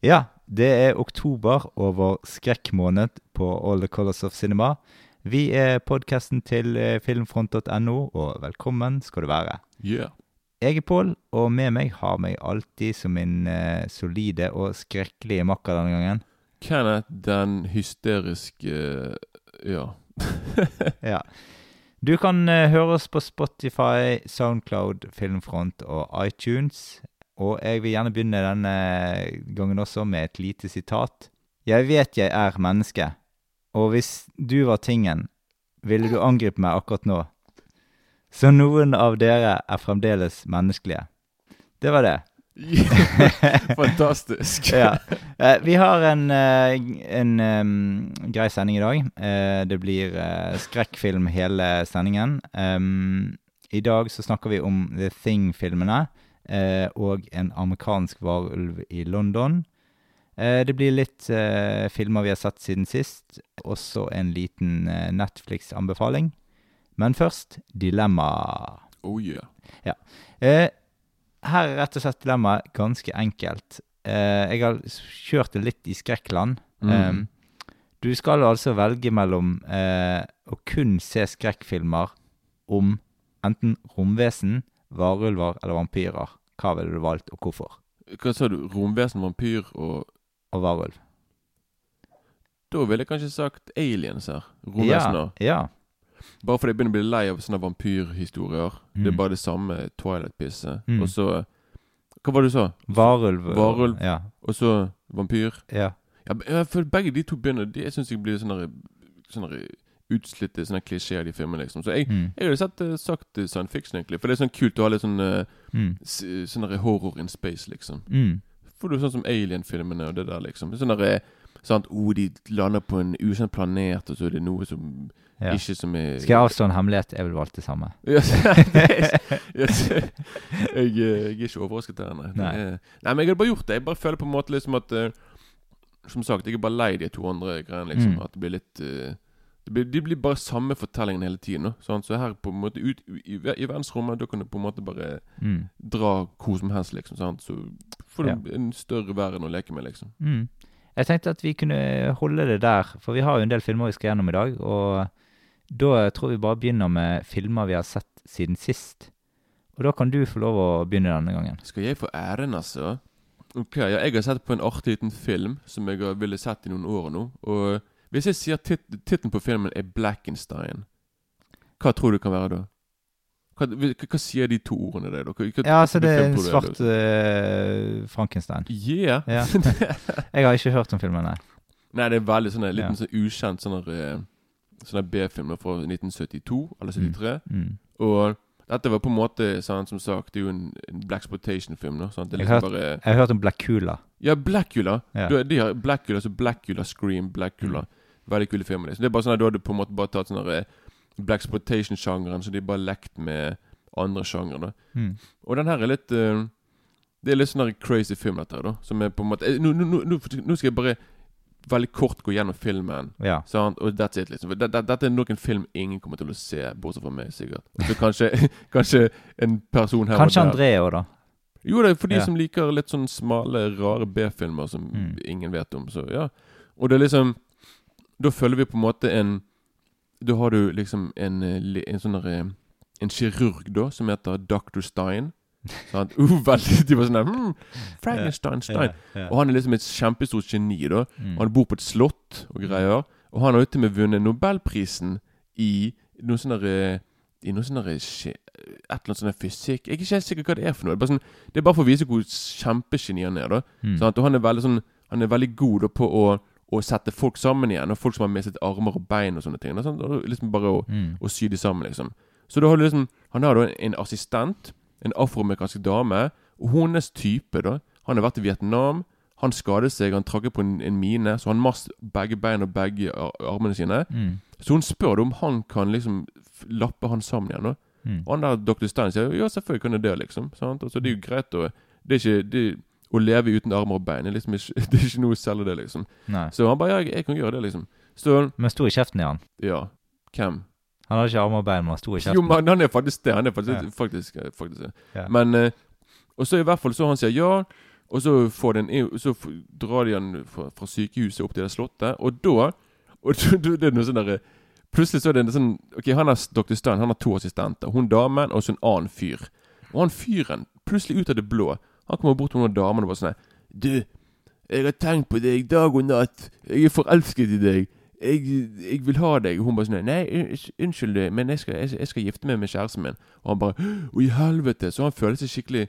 Ja, det er oktober over skrekkmåned på All the Colors of Cinema. Vi er podkasten til eh, filmfront.no, og velkommen skal du være. Yeah. Jeg er Pål, og med meg har meg alltid som min eh, solide og skrekkelige makker denne gangen. Kenneth den hysteriske Ja. Ja. Du kan eh, høre oss på Spotify, Soundcloud, Filmfront og iTunes. Og jeg vil gjerne begynne denne gangen også med et lite sitat. Jeg vet jeg er menneske, og hvis du var tingen, ville du angripe meg akkurat nå. Så noen av dere er fremdeles menneskelige. Det var det. Fantastisk. ja. Eh, vi har en, eh, en um, grei sending i dag. Eh, det blir eh, skrekkfilm hele sendingen. Um, I dag så snakker vi om The Thing-filmene eh, og en amerikansk varulv i London. Eh, det blir litt filmer vi har sett siden sist. Også en liten Netflix-anbefaling. Men først Dilemma. Oh yeah. Eh, her er rett og slett dilemmaet ganske enkelt. Eh, jeg har kjørt det litt i skrekkland. Mm. Um, du skal altså velge mellom eh, å kun se skrekkfilmer om enten romvesen, varulver eller vampyrer. Hva ville du valgt, og hvorfor? Hva sa du? Romvesen, vampyr og Og varulv. Da ville jeg kanskje sagt aliens her. Ja, ja. Bare fordi jeg begynner å bli lei av sånne vampyrhistorier. Det er Mm. bare det samme Twilight-pisset. Mm. Og så Hva var det du sa? Varulv. Varulv. Ja. Og så vampyr. ja. Ja, føler begge de to begynner De Jeg syns jeg blir sånne, sånne utslitte sånne klisjeer, de filmene, liksom. Så jeg, Mm. jeg hadde sett, eh, sagt eh, science fiction, egentlig. For det er sånn kult å ha litt sånn eh, Mm. Sånn horror in space, liksom. Mm. For du sånn som Alien-filmene og det der, liksom. Sånn der, eh, sant, oh, De lander på en ukjent planet, og så er det noe som Ja. ikke som er Skal jeg avstå en hemmelighet? Jeg vil valgt det samme. yes, yes. jeg, jeg er ikke overrasket her, nei. Nei. Nei, men jeg hadde bare gjort det. Jeg bare føler på en måte liksom at eh, Som sagt, jeg er bare lei de to andre greiene, liksom. Mm. At det blir litt eh, det blir, De blir bare samme fortellingen hele tiden. sant? Så her på en måte ut, i, i verdensrommet, da kan du på en måte bare Mm. dra hvor som helst, liksom. Sant? Så får du Ja. en større verden å leke med, liksom. Mm. Jeg tenkte at vi kunne holde det der, for vi har jo en del filmer vi skal gjennom i dag. Og da tror vi bare begynner med filmer vi har sett siden sist. Og da kan du få lov å begynne denne gangen. Skal jeg få æren, altså? Ok, ja, Jeg har sett på en artig liten film som jeg har ville sett i noen år nå. Og hvis jeg sier tit tittelen på filmen er 'Blackenstein', hva tror du kan være da? Hva, hva, hva sier de to ordene der, da? Ja, altså det er en svart eh, Frankenstein. Yeah! Ja. Jeg har ikke hørt om filmen, nei. Nei, det er veldig sånn litt Ja. sånn ukjent sånn eh, sånn her B-film fra 1972 eller 73. Mm. Og dette var på en måte, sånn, som sagt, det er jo en, en Black Exploitation-film. er Jeg liksom bare Jeg har hørt om Blackula. Ja, Blackula. Ja. Du, de har Blackula, så Blackula, Scream, Blackula. Veldig kule filmer. Liksom. Det er bare sånn at Du hadde på en måte bare tatt sånn Exploitation-sjangeren, så de bare lekt med andre sjangere. Mm. Og den her er litt uh, Det er litt sånn crazy film, dette her, da. Som er på en måte eh, Nå, nå, nå, nå- skal jeg bare veldig kort gå gjennom filmen. Ja. Sant? Og that's it, liksom. For det- det- Dette er nok en film ingen kommer til å se, bortsett fra meg, sikkert. Så kanskje, kanskje en person her Kanskje. André òg, da. Jo, det er for de Ja. som liker litt sånn smale, rare B-filmer som Mm. ingen vet om. Så ja. Og det er liksom Da følger vi på en måte en Da har du liksom en, eh, en sånn eh, En kirurg, da, som heter Dr. Stein. Sant? Uh, veldig var sånn hmm, Frankenstein, Stein. Ja. Og han er liksom et kjempestort geni, da. Mm. Han bor på et slott og greier. Og han har jo til og med vunnet Nobelprisen i noe sånn derre I noe sånn Et eller annet sånn fysikk Jeg er ikke helt sikker hva det er for noe. Det er bare, sånn, det er bare for å vise hvor kjempegeni han er. da Mm. Og han er veldig sånn Han er veldig god da, på å, å sette folk sammen igjen. Og folk som har mistet armer og bein og sånne ting. Og liksom bare å, Mm. å sy de sammen, liksom. Så da har du liksom Han har da en assistent, en afroamerikansk dame, og hennes type, da Han har vært i Vietnam. Han skadet seg, han trakk på en, en mine, så han mast begge bein og begge ar armene sine. Mm. Så hun spør om han kan liksom lappe han sammen igjen. Mm. Og han der Dr. Stein sier ja, selvfølgelig kan jeg det, liksom. Sant? Så det er jo greit å Det er ikke det, Å leve uten armer og bein er liksom ikke, det er ikke noe å selge det, liksom. Nei. Så han bare ja, jeg, kan gjøre det, liksom. Så Men sto i kjeften er han. ja. Hvem? Han har ikke armer og bein, men han sto i kjeften. Jo, men han er faktisk det. Han er faktisk Ja. faktisk, faktisk det. Ja. Men eh, Og så i hvert fall så han sier ja, og så, får den, så drar de han fra, fra sykehuset opp til det slottet, og da og det er noe sånn der, Plutselig så er det en sånn Ok, han er Dr. Stein, han har to assistenter. Hun damen og så en annen fyr. Og han fyren, plutselig ut av det blå, han kommer bort til noen damer og bare sånn Du, jeg har tenkt på deg dag og natt. Jeg er forelsket i deg. Jeg, jeg vil ha deg. Og hun bare sånn Nei, unnskyld, men jeg skal, jeg, jeg skal gifte meg med kjæresten min. Og han bare Å, i helvete. Så han føler seg skikkelig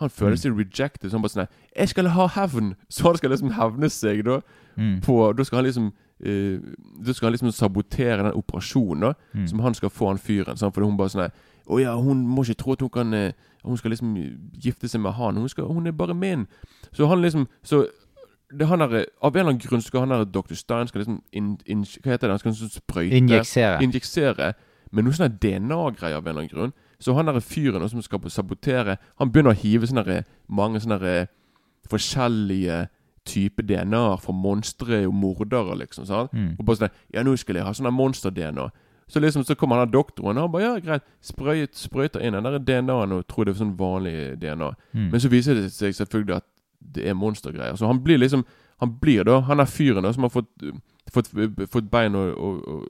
Han føler seg rejected. Så han bare sånn Jeg skal ha hevn. Så han skal liksom hevne seg, da. Mm. På Da skal han liksom uh, Da skal han liksom sabotere den operasjonen, da. Mm. Som han skal få han fyren. Sant? Fordi hun bare sånn Å ja, hun må ikke tro at hun kan eh, Hun skal liksom gifte seg med han. Hun, skal, hun er bare min. Så han liksom Så det han er, Av en eller annen grunn skal han der Dr. Stein skal liksom in, in, Hva heter det? Han skal liksom sprøyte Injeksere. Injeksere med noe sånn DNA-greier av en eller annen grunn. Så han der fyren som skal sabotere Han begynner å hive sånne mange sånne forskjellige typer DNA-er fra monstre og mordere, liksom. sant? Mm. Og bare sånn Ja, nå skal jeg ha sånn monster-DNA. Så liksom så kommer han der doktoren og han bare Ja, greit. Sprøyt, sprøyter inn den der DNA-en og tror det er sånn vanlig DNA. Mm. Men så viser det seg selvfølgelig at det er monstergreier. Så han blir liksom Han blir da Han er fyren da som har fått Fått, fått bein og, og, og,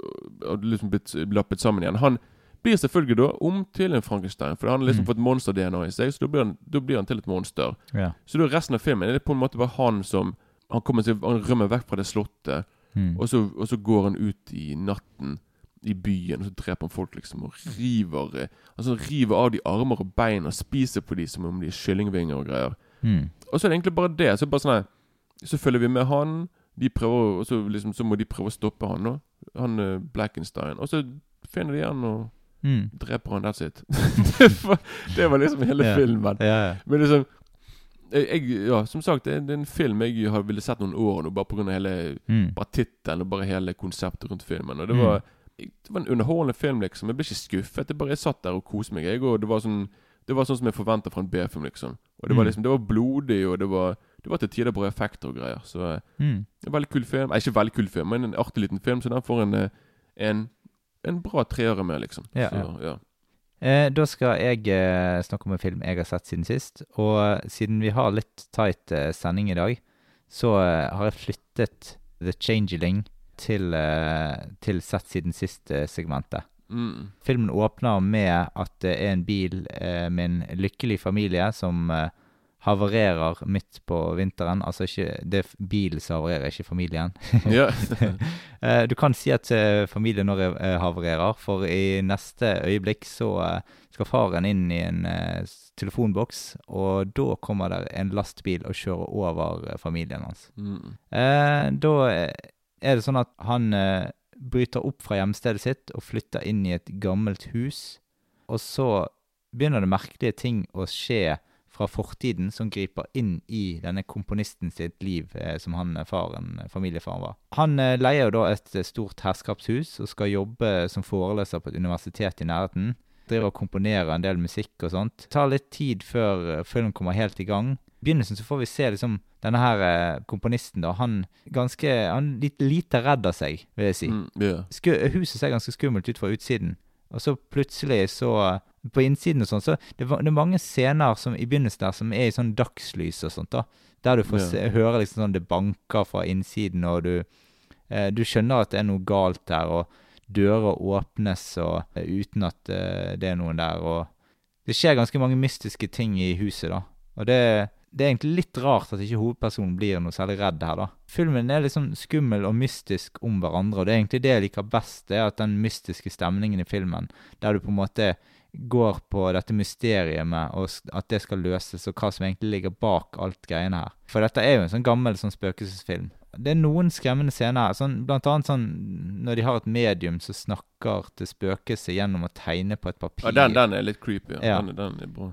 og liksom blitt lappet sammen igjen. Han blir selvfølgelig da om til en Frankenstein, for han har liksom Mm. fått monster-DNA i seg. Så da blir, han, da blir han til et monster. Ja. Så da resten av filmen er det på en måte bare han som Han kommer seg Han rømmer vekk fra det slottet, Mm. og så, og så går han ut i natten i byen, og så dreper han folk, liksom, og river eh, Altså river av de armer og bein og spiser på de som om de er kyllingvinger og greier. Mm. Og så er det egentlig bare det. Så bare sånn Så følger vi med han. De prøver, og så, liksom, så må de prøve å stoppe han, da. Han eh, Blackenstein. Og så finner de han og Mm. dreper han. That's it. det, var, det var liksom hele yeah. filmen. Yeah, yeah. Men liksom jeg, Ja, som sagt, det er, en film jeg har ville sett noen år nå, bare pga. hele Mm. Bare tittelen og bare hele konseptet rundt filmen. Og det Mm. Det var en underholdende film, liksom. Jeg ble ikke skuffet. Jeg bare jeg satt der og koste meg. Jeg, og det var sånn Det var sånn som jeg forventa fra en B-film, liksom. Og det var Mm. liksom Det var blodig, og det var Det var til tider bare effekter og greier. Så eh, Mm. en veldig kul film. Eh, ikke veldig kul film, men en artig liten film, så den får en eh, En, en bra treere med, liksom. Ja, så, ja. Eh, da skal jeg eh, snakke om en film jeg har sett siden sist. Og eh, siden vi har litt tight sending i dag, så har jeg flyttet The Changeling til, eh, til sett siden sist-segmentet. Mm. Filmen åpner med at det er en bil eh, med en lykkelig familie som eh, havarerer midt på vinteren. Altså ikke det er bilen som havarerer, ikke familien. Eh, du kan si at eh, familien nå eh, havarerer, for i neste øyeblikk så skal faren inn i en telefonboks, og da kommer der en lastbil og kjører over familien hans. Mm. Da er det sånn at han eh, bryter opp fra hjemstedet sitt og flytter inn i et gammelt hus, og så begynner det merkelige ting å skje fra fortiden som griper inn i denne komponisten sitt liv, eh, som han eh, faren, eh, familiefaren var. Han eh, leier jo da et eh, stort herskapshus og skal jobbe som foreleser på et universitet i nærheten. Driver og komponerer en del musikk og sånt. Det tar litt tid før eh, filmen kommer helt i gang. I begynnelsen så får vi se liksom denne her eh, komponisten, da. Han ganske Han litt lite redd av seg, vil jeg si. Mm. yeah. Sku, huset ser ganske skummelt ut fra utsiden. Og så plutselig så På innsiden og sånn, så det, det er mange scener som i begynnelsen der som er i sånn dagslys og sånt, da. Der du får se, høre liksom sånn det banker fra innsiden, og du eh, Du skjønner at det er noe galt der, og dører åpnes og eh, uten at eh, det er noen der, og Det skjer ganske mange mystiske ting i huset, da. Og det, det er egentlig litt rart at ikke hovedpersonen blir noe særlig redd her, da. Filmen er liksom skummel og mystisk om hverandre, og det er egentlig det jeg liker best, det er at den mystiske stemningen i filmen, der du på en måte går på dette mysteriet med og at det skal løses, og hva som egentlig ligger bak alt greiene her. For dette er jo en sånn gammel sånn spøkelsesfilm. Det er noen skremmende scener sånn, blant annet sånn når de har et medium som snakker til spøkelset gjennom å tegne på et papir. ja den, den er litt creepy. Ja. Ja. Den, den er bra.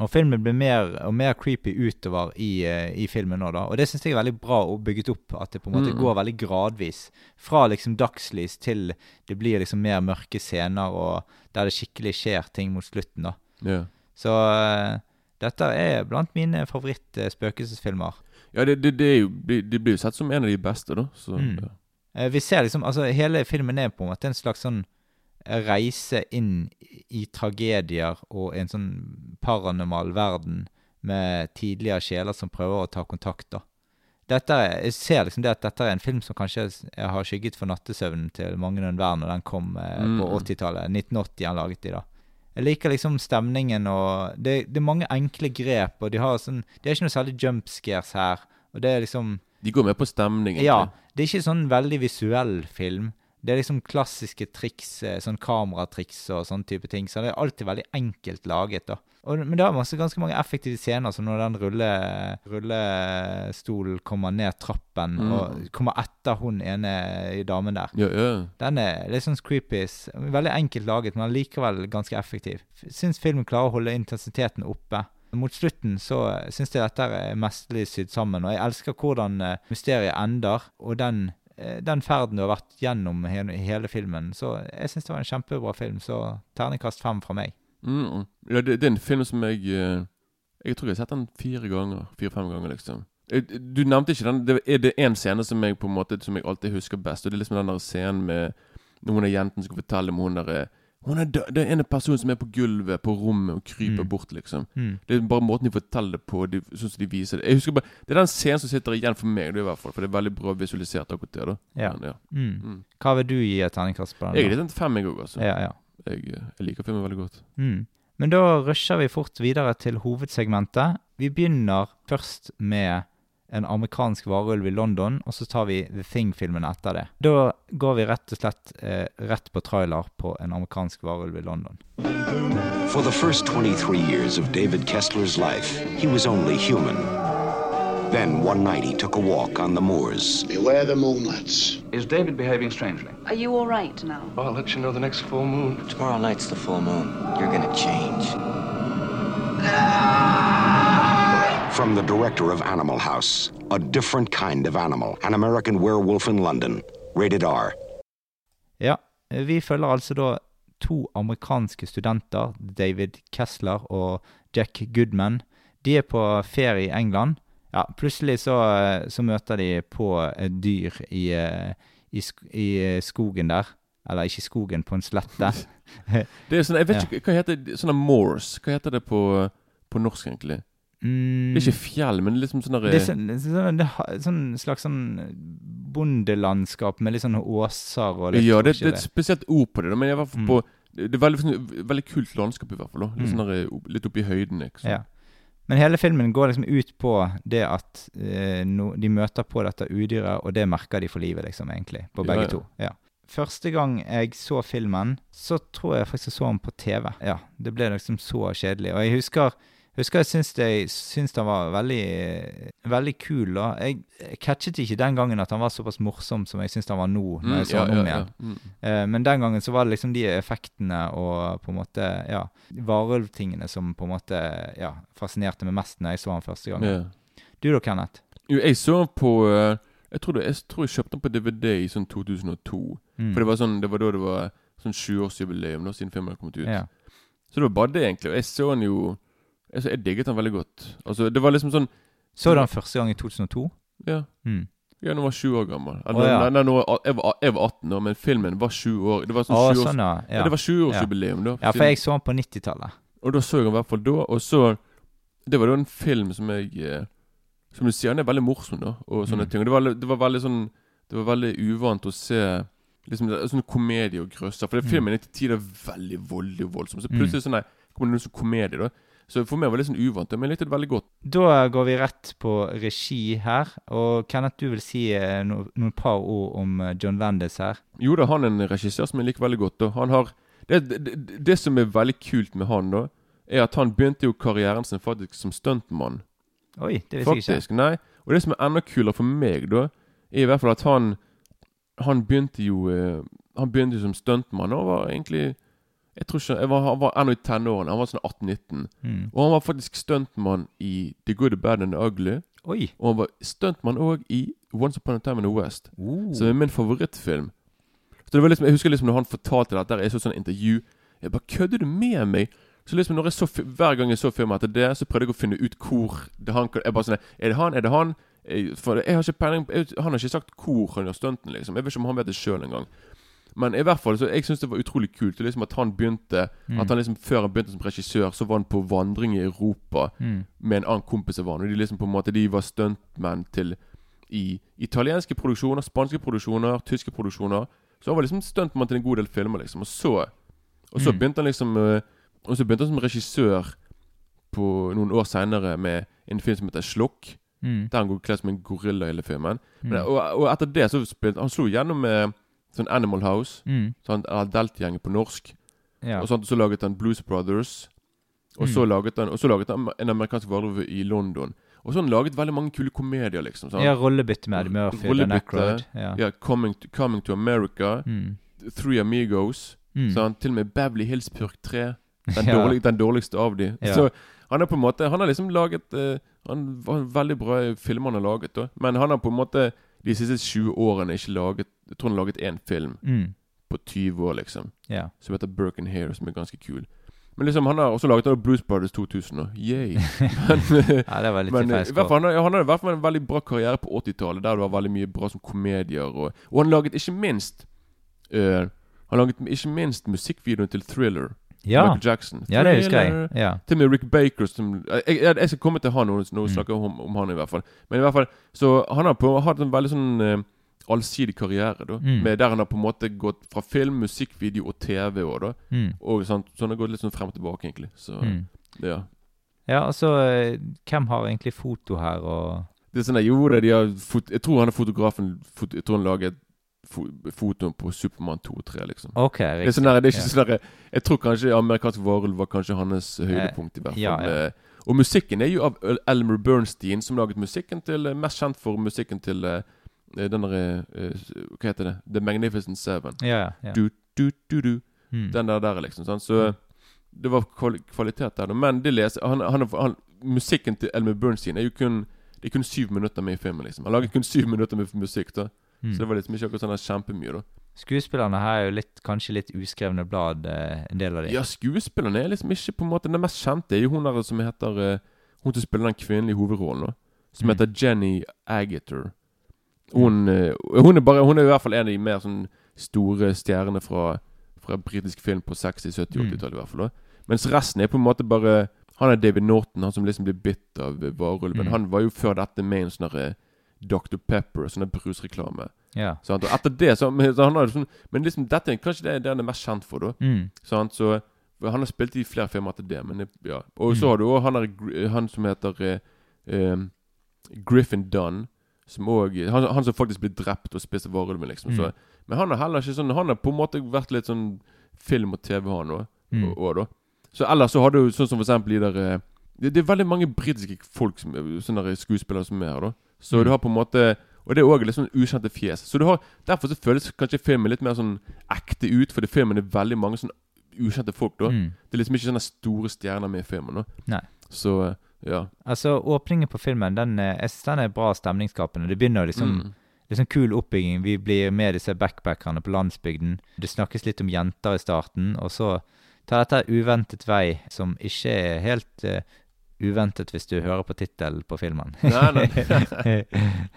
Og filmen blir mer og mer creepy utover i, eh, i filmen nå, da. Og det syns jeg er veldig bra og bygget opp, at det på en måte Mm. går veldig gradvis. Fra liksom dagslys til det blir liksom mer mørke scener, og der det skikkelig skjer ting mot slutten, da. Yeah. Så uh, dette er blant mine favoritt-spøkelsesfilmer. Ja, det, det, det, er jo, det, det blir jo sett som en av de beste, da. Så, Mm. ja. Eh, vi ser liksom Altså, hele filmen er på en måte en slags sånn reise inn i tragedier og en sånn paranormal verden med tidligere sjeler som prøver å ta kontakt. da. Dette jeg ser liksom det at dette er en film som kanskje har skygget for nattesøvnen til mange og enhver når den kom eh, på Mm. 80-tallet. 1980 han laget de, da. Jeg liker liksom stemningen og det, det er mange enkle grep, og de har sånn Det er ikke noe særlig jump scares her. Og det er liksom De går med på stemningen. Ja. Det er ikke sånn veldig visuell film. Det er liksom klassiske triks, eh, sånn kameratriks og sånne type ting. Så det er alltid veldig enkelt laget, da. Og, men det er masse, ganske mange effektive scener, som når den rulle, rullestolen kommer ned trappen Mm. og kommer etter hun ene damen der. Ja, ja. Den er litt sånn creepy. Veldig enkelt laget, men likevel ganske effektiv. Syns filmen klarer å holde intensiteten oppe. Mot slutten så syns jeg dette er mesterlig sydd sammen, og jeg elsker hvordan eh, mysteriet ender, og den, eh, den ferden du har vært gjennom i hele filmen. Så jeg syns det var en kjempebra film, så terningkast fem fra meg. Mm. ja det, det er en film som jeg eh, Jeg tror jeg har sett den fire ganger. Fire-fem ganger, liksom. Eh, Du nevnte ikke den. Det er det én scene som jeg på en måte Som jeg alltid husker best. Og det er liksom den der scenen med Når hun er jenten som skal fortelle om hun der eh, hun er død. Det er en person som er på gulvet på rommet og kryper Mm. bort, liksom. Mm. Det er bare måten de forteller det på, de, sånn som de viser det. Jeg husker bare, Det er den scenen som sitter igjen for meg, det i hvert fall, for det er veldig bra visualisert akkurat det. da Ja. Men, ja. Mm. Mm. Hva vil du gi et terningkast på den? Jeg er litt en fem, jeg òg, altså. Ja, ja. Jeg, eh, jeg liker filmen veldig godt. Mm. Men da rusher vi fort videre til hovedsegmentet. Vi begynner først med en amerikansk varulv i London, og så tar vi The Thing-filmen etter det. Da går vi rett og slett eh, rett på trailer på en amerikansk varulv i London. For the first 23 years of David Kessler's life, he was only human. Then one night he took a walk on the moors. Beware the moonlights. Is David behaving strangely? Are you all right now? Well, I'll let you know the next full moon. Tomorrow night's the full moon. You're gonna change. From the director of Animal House, a different kind of animal, an American werewolf in London. Rated R. Ja, vi følger altså da to amerikanske studenter, David Kessler og Jack Goodman. De er på ferie i England. Ja, plutselig så, så møter de på et dyr i, eh, i, i skogen der. Eller ikke i skogen, på en slette. Det er sånn, jeg vet Ja. ikke, Hva heter det? Sånne moors? Hva heter det på, på norsk, egentlig? Mm, Det er ikke fjell, men liksom sånn det er sånn, sånn, det sånn slags sånn bondelandskap med litt sånn åser og litt Ja, det, det er et spesielt ord på det, men jeg var Mm. på Det er veldig, sånn, veldig kult landskap, i hvert fall. Litt, Mm. sånn der, litt oppe i høyden, liksom. Ja. Men hele filmen går liksom ut på det at eh, no, de møter på dette udyret, og det merker de for livet, liksom, egentlig. På Ja, begge ja. to. Ja. Første gang jeg så filmen, så tror jeg faktisk jeg så den på TV. Ja, Det ble liksom så kjedelig. Og jeg husker, husker jeg syns, det, syns han var veldig, veldig kul. da. Jeg, catchet ikke den gangen at han var såpass morsom som jeg syns han var nå. når jeg så ja, han om ja, igjen. ja. Mm. Eh, Men den gangen så var det liksom de effektene og på en måte, ja, varulvtingene som på en måte, ja, fascinerte meg mest når jeg så han første gang. Ja. Du da, Kenneth? Jo, jeg så på eh, jeg tror, det, jeg tror jeg kjøpte den på DVD i sånn 2002. Mm. For det var, sånn, det var da det var sånn sjuårsjubileum da, siden filmen hadde kommet ut. Så det var bare det, egentlig. Og jeg så den jo Jeg, jeg digget den veldig godt. Altså, det var liksom sånn Så du den første gang i 2002? Ja. Mm. Ja, når jeg var sju år gammel. Eller, Nei, ja. nei, nei, jeg, var, jeg var 18 år, men filmen var sju år. Det var sånn oh, sju års, sånn, ja. ja. Det var sjuårsjubileum, da. ja, for jeg så den på 90-tallet. Og da så jeg den i hvert fall da. Og så Det var da en film som jeg eh, Som du sier, den er veldig morsom, da. Og sånne Mm. ting. Og det var, det var veldig sånn Det var veldig uvant å se Liksom Sånn komedie og grøsser. For det, Mm. filmen er til tider veldig voldelig og voldsom. Så Mm. plutselig sånn nei, kommer det noe sånn komedie, da. Så for meg var det litt sånn uvant, men jeg likte det veldig godt. Da går vi rett på regi her. Og Kenneth, du vil si eh, no, noen par ord om eh, John Landis her? Jo da, han er en regissør som jeg liker veldig godt. Og han har det, det, det, som er veldig kult med han, da, er at han begynte jo karrieren sin faktisk som stuntmann. Oi, det visste jeg ikke. Faktisk, nei. Og det som er enda kulere for meg, da, er i hvert fall at han Han begynte jo eh, Han begynte jo som stuntmann og var egentlig Jeg tror ikke Jeg var, han var ennå i tenårene. Han var sånn 18-19. Mm. Og han var faktisk stuntmann i The Good, The Bad and The Ugly. Oi! Og han var stuntmann òg i Once Upon a Time in the West. Oh. Som er min favorittfilm. Så det var liksom, Jeg husker liksom når han fortalte dette, jeg så sånn intervju Jeg bare Kødder du med meg? Så liksom når jeg så, Hver gang jeg så filmen etter det, så prøvde jeg å finne ut hvor det han Jeg bare sånn Er det han? Er det han? Jeg, for jeg har ikke peiling Han har ikke sagt hvor han gjør stunten, liksom. Jeg vet ikke om han vet det sjøl engang. Men i hvert fall, så jeg syns det var utrolig kult liksom at han begynte Mm. At han liksom Før han begynte som regissør, så var han på vandring i Europa Mm. med en annen kompis av han. Og de liksom på en måte De var stuntmenn til i italienske produksjoner, spanske produksjoner, tyske produksjoner. Så han var liksom stuntmann til en god del filmer, liksom. Og så Og så Mm. begynte han liksom eh, Og så begynte han som regissør på noen år seinere med en film som heter Slokk. Mm. Der han går kledd som en gorilla i hele filmen. Mm. Men, og, og etter det så spilte han slo gjennom med sånn Animal House. Mm. Sånn Delta-gjengen på norsk. Ja. Og sånt, så laget han Blues Brothers. Og så Mm. laget han Og så laget han en amerikansk varulv i London. Og så har han laget veldig mange kule komedier, liksom. Sant? ja, rollebytte med Eddie Murphy Rollebytte, Ja. Ja, Coming to, Coming to America. Mm. Three Amigos. Mm. Sant? Til og med Beverly Hills Purk 3. Den, Ja. dårlig, den dårligste av de. Så han har på en måte Han har liksom laget uh, Han var veldig bra filmer han har laget, da. Men han har på en måte de siste 20 årene ikke laget Jeg tror han har laget én film Mm. på 20 år, liksom. Yeah. Som heter Broken Hair, som er ganske kul. Men liksom han har også laget han Blues Brothers 2000. Og yay. men ja, det var litt men eh, i hvert fall, han, har, han har i hvert fall en veldig bra karriere på 80-tallet, der det var veldig mye bra som komedier. Og, og han laget ikke minst uh, Han laget ikke minst musikkvideoen til Thriller. Ja. Michael Jackson. ja, det husker jeg. Ja. Til og med Rick Baker som Jeg, jeg, jeg skal komme til han når vi Mm. snakker om, om han, i hvert fall. Men i hvert fall Så han har på, hatt en veldig sånn uh, allsidig karriere, da. Mm. Med Der han har på en måte gått fra film, musikkvideo og TV òg, da. Mm. Og sånn, så han har gått litt sånn frem og tilbake, egentlig. Så Mm. ja. Ja, altså eh, Hvem har egentlig foto her, og Det er sånn jo, det, de har fot, Jeg tror han er fotografen fot, Jeg tror han laget fotoen på Supermann 2 og 3, liksom. OK, Det er, sånn der, det er ikke sånn der, Jeg tror kanskje amerikansk varulv var kanskje hans høydepunkt, i hvert fall. ja, ja. Eh, Og musikken er jo av Elmer Bernstein, som laget musikken til eh, Mest kjent for musikken til eh, eh, den derre eh, Hva heter det? The Magnificent Seven. Ja. Du, du, du, du. Mm. Den der, der liksom. Sant? Så det var kvalitet der. Men det leser, han, han, han, musikken til Elmer Bernstein er jo kun Det er kun syv minutter med i filmen. liksom Han laget kun syv minutter med musikk. da Mm. Så det var liksom ikke akkurat sånn kjempemye. da Skuespillerne her er jo litt, kanskje litt uskrevne blad, eh, en del av dem. Ja, skuespillerne er liksom ikke på en måte Den mest kjente er jo hun der som heter eh, Hun som spiller den kvinnelige hovedrollen, da. Som Mm. heter Jenny Agater. Hun, eh, hun er bare Hun er i hvert fall en av de mer sånn store stjernene fra, fra britisk film på 60-, 70-, Mm. 80-tallet, i hvert fall. da Mens resten er på en måte bare Han er David Norton, han som liksom blir bitt av eh, varulven. Mm. Han var jo før dette med en sånn derre Dr. Pepper, og sånne brusreklame. Ja. Og etter det så, men, så han har jo sånn, Men liksom dette er kanskje det, det han er mest kjent for, da. Mm. Sant? Så Han har spilt i flere filmer etter det, men ja. Og Mm. så har du òg han, han som heter eh, eh, Griffin Dunn. Som også, han, han som faktisk ble drept og spiste varulven, liksom. Mm. Så, men han har heller ikke sånn Han har på en måte vært litt sånn film og TV, han òg. Mm. Så ellers så har du sånn som for eksempel de der eh, det, det er veldig mange britiske folk som, sånne skuespillere som er her, da. Så Mm. du har på en måte Og det er òg litt sånn ukjente fjes. Så du har Derfor så føles kanskje filmen litt mer sånn ekte ut, fordi filmen er veldig mange sånn ukjente folk, da. Mm. Det er liksom ikke sånne store stjerner med i filmen. da Nei. Så eh, ja. Altså, åpningen på filmen, den, eh, jeg synes den er bra stemningsskapende. Det begynner liksom Mm. Det er sånn kul oppbygging. Vi blir med disse backpackerne på landsbygden. Det snakkes litt om jenter i starten, og så tar dette uventet vei, som ikke er helt eh, uventet hvis du hører på tittelen på filmen. Nei, nei.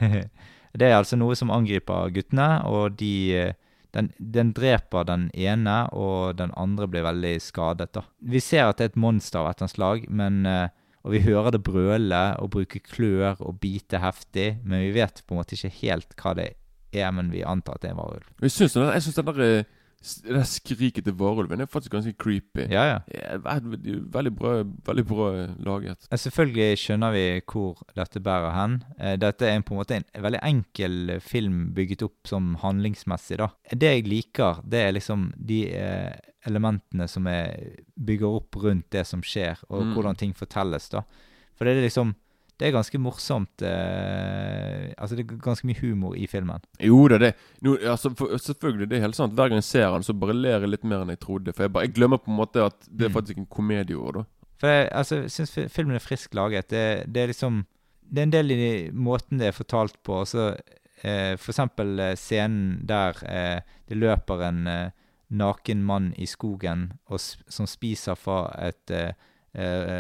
det er altså noe som angriper guttene, og de den, den dreper den ene, og den andre blir veldig skadet. da. Vi ser at det er et monster av et eller annet slag, men, eh, og vi hører det brøle og bruke klør og bite heftig, men vi vet på en måte ikke helt hva det er, men vi antar at det er en varulv. Jeg syns den, jeg synes den der, eh, det skriket til varulven er faktisk ganske creepy. Ja, ja. Ja, ve- veldig bra, veldig bra eh, laget. Selvfølgelig skjønner vi hvor dette bærer hen. Eh, Dette er en, på en måte en veldig enkel film bygget opp som handlingsmessig. da. Det jeg liker, det er liksom de eh, elementene som jeg bygger opp rundt det som skjer, og Mm. hvordan ting fortelles. da. For det er liksom Det er ganske morsomt. Eh, altså Det er ganske mye humor i filmen. Jo da, det no, altså, for, Selvfølgelig, det er helt sant. Hver gang jeg ser den, så bare ler jeg litt mer enn jeg trodde. For jeg, bare, jeg glemmer på en måte at det er Mm. faktisk en komedieord, da. For jeg, altså, syns filmen er frisk laget. Det, det er liksom Det er en del i måten det er fortalt på. Altså, eh, for eksempel eh, scenen der eh, det løper en eh, naken mann i skogen og, som spiser fra et eh,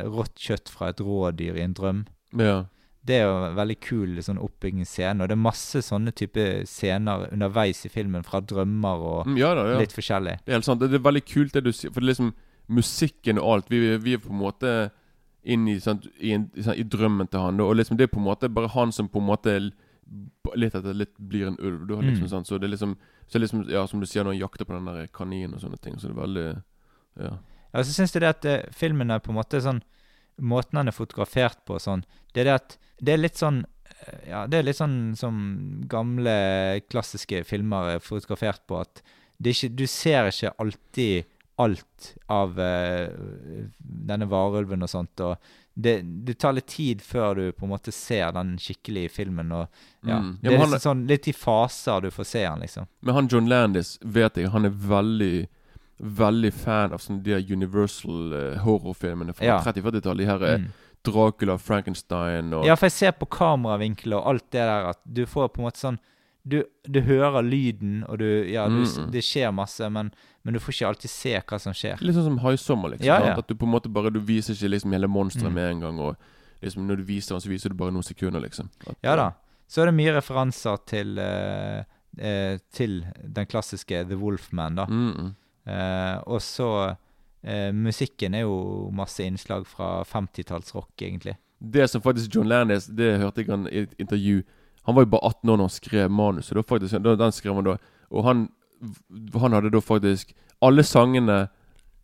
rått kjøtt fra et rådyr i en drøm. Ja. Det er jo en veldig kul sånn oppbyggingsscene, og det er masse sånne type scener underveis i filmen, fra drømmer og Mm, ja da, ja. litt forskjellig. Det er helt sant. Det er veldig kult det du sier. For det er liksom musikken og alt. Vi, vi er på en måte inn i, sant, i, en, i, sant, i drømmen til han. Og liksom det er på en måte bare han som på en måte litt etter litt blir en ulv. Da, liksom, Mm. sant? Så det er liksom, så liksom Ja, som du sier, når han jakter på den der kaninen og sånne ting. Så det er veldig Ja. Ja, så syns jeg det at eh, filmen er på en måte sånn Måten han er fotografert på sånn Det er det at Det er litt sånn eh, Ja, det er litt sånn som gamle, klassiske filmer er fotografert på, at det ikke, du ser ikke alltid alt av uh, denne varulven og sånt, og det, det tar litt tid før du på en måte ser den skikkelig i filmen, og ja, Mm. Det er han- liksom sånn litt i faser du får se den, liksom. Men han John Landis vet jeg, han er veldig Veldig fan av sånne de Universal uh, horrorfilmene fra Ja. 30-40-tallet. De her eh, Mm. Dracula, Frankenstein og Ja, for jeg ser på kameravinkler og alt det der at du får på en måte sånn Du, du hører lyden, og du Ja, du, Mm. det skjer masse, men, men du får ikke alltid se hva som skjer. Litt sånn som Haisommer, liksom. Ja, ja. At du på en måte bare Du viser ikke liksom hele monsteret Mm. med en gang. Og liksom når du viser den, så viser du bare noen sekunder, liksom. At, Ja da. Så er det mye referanser til uh, Til den klassiske The Wolfman, da. Mm, mm. Og så eh, Musikken er jo masse innslag fra 50-tallsrock, egentlig. Det som faktisk John Landis Det hørte jeg han i et intervju Han var jo bare 18 år når han skrev manuset. Da faktisk, da, den skrev han da. Og han, han hadde da faktisk Alle sangene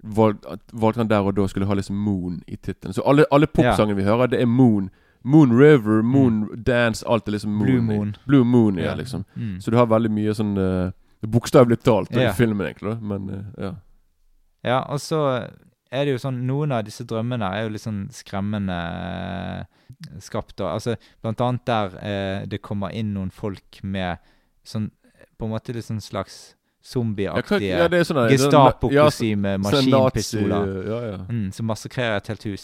valg- valgte han der og da skulle ha liksom Moon i tittelen. Så alle, alle popsangene vi hører, det er Moon. Moon River, Moon Dance, alt er liksom Moon. Blue Moon. Blue Moon, ja, Ja. liksom. Mm. Så du har veldig mye sånn uh, Bokstavelig talt Ja. i filmen, egentlig. Men eh, ja. Ja, og så er det jo sånn Noen av disse drømmene er jo litt sånn skremmende eh, skapt. da. Altså, blant annet der eh, det kommer inn noen folk med sånn På en måte litt sånn slags zombieaktige ja, er sånn ja, Gestapo-kostyme, ja, maskinpistoler. Ja, ja. Mm, som massakrerer et helt hus.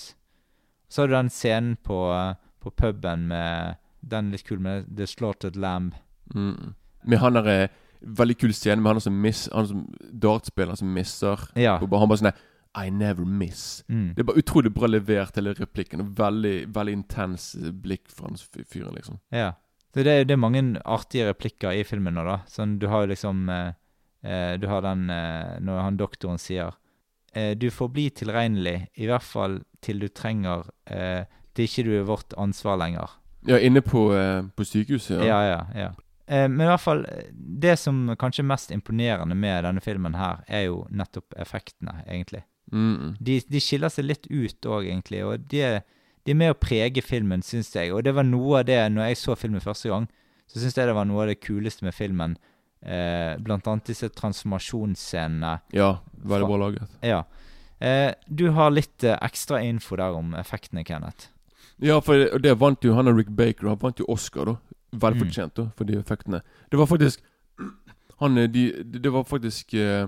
Så har du den scenen på, eh, på puben med Den litt kul med The Slaughtered Lamb. Mm. Med han derre Veldig kul scene med han som miss Han som dartspiller, som misser. Ja. Og Han bare sånn I never miss. Mm. Det er bare utrolig bra levert, hele replikken. Og veldig veldig intens blikk fra han fy- fyren, liksom. Ja. Det, er- det er mange artige replikker i filmen nå, da. Sånn, du har jo liksom eh, eh, Du har den eh, når han doktoren sier eh, Du får bli tilregnelig, i hvert fall til du trenger eh, Til ikke du er vårt ansvar lenger. Ja, inne på, eh, på sykehuset. Ja, ja, ja. Eh, men i hvert fall eh, Det som kanskje er mest imponerende med denne filmen her, er jo nettopp effektene, egentlig. Mm. De, de skiller seg litt ut òg, egentlig. Og de, de er med å prege filmen, syns jeg. Og det var noe av det, når jeg så filmen første gang, så syns jeg det var noe av det kuleste med filmen. Eh, blant annet disse transformasjonsscenene. Ja, veldig bra laget. Ja. Eh, du har litt eh, ekstra info der om effektene, Kenneth. Ja, for det, det vant jo han og Rick Baker. Han vant jo Oscar, da. Veldig Mm. da, for de effektene. Det var faktisk Han eh, de, Det var faktisk uh,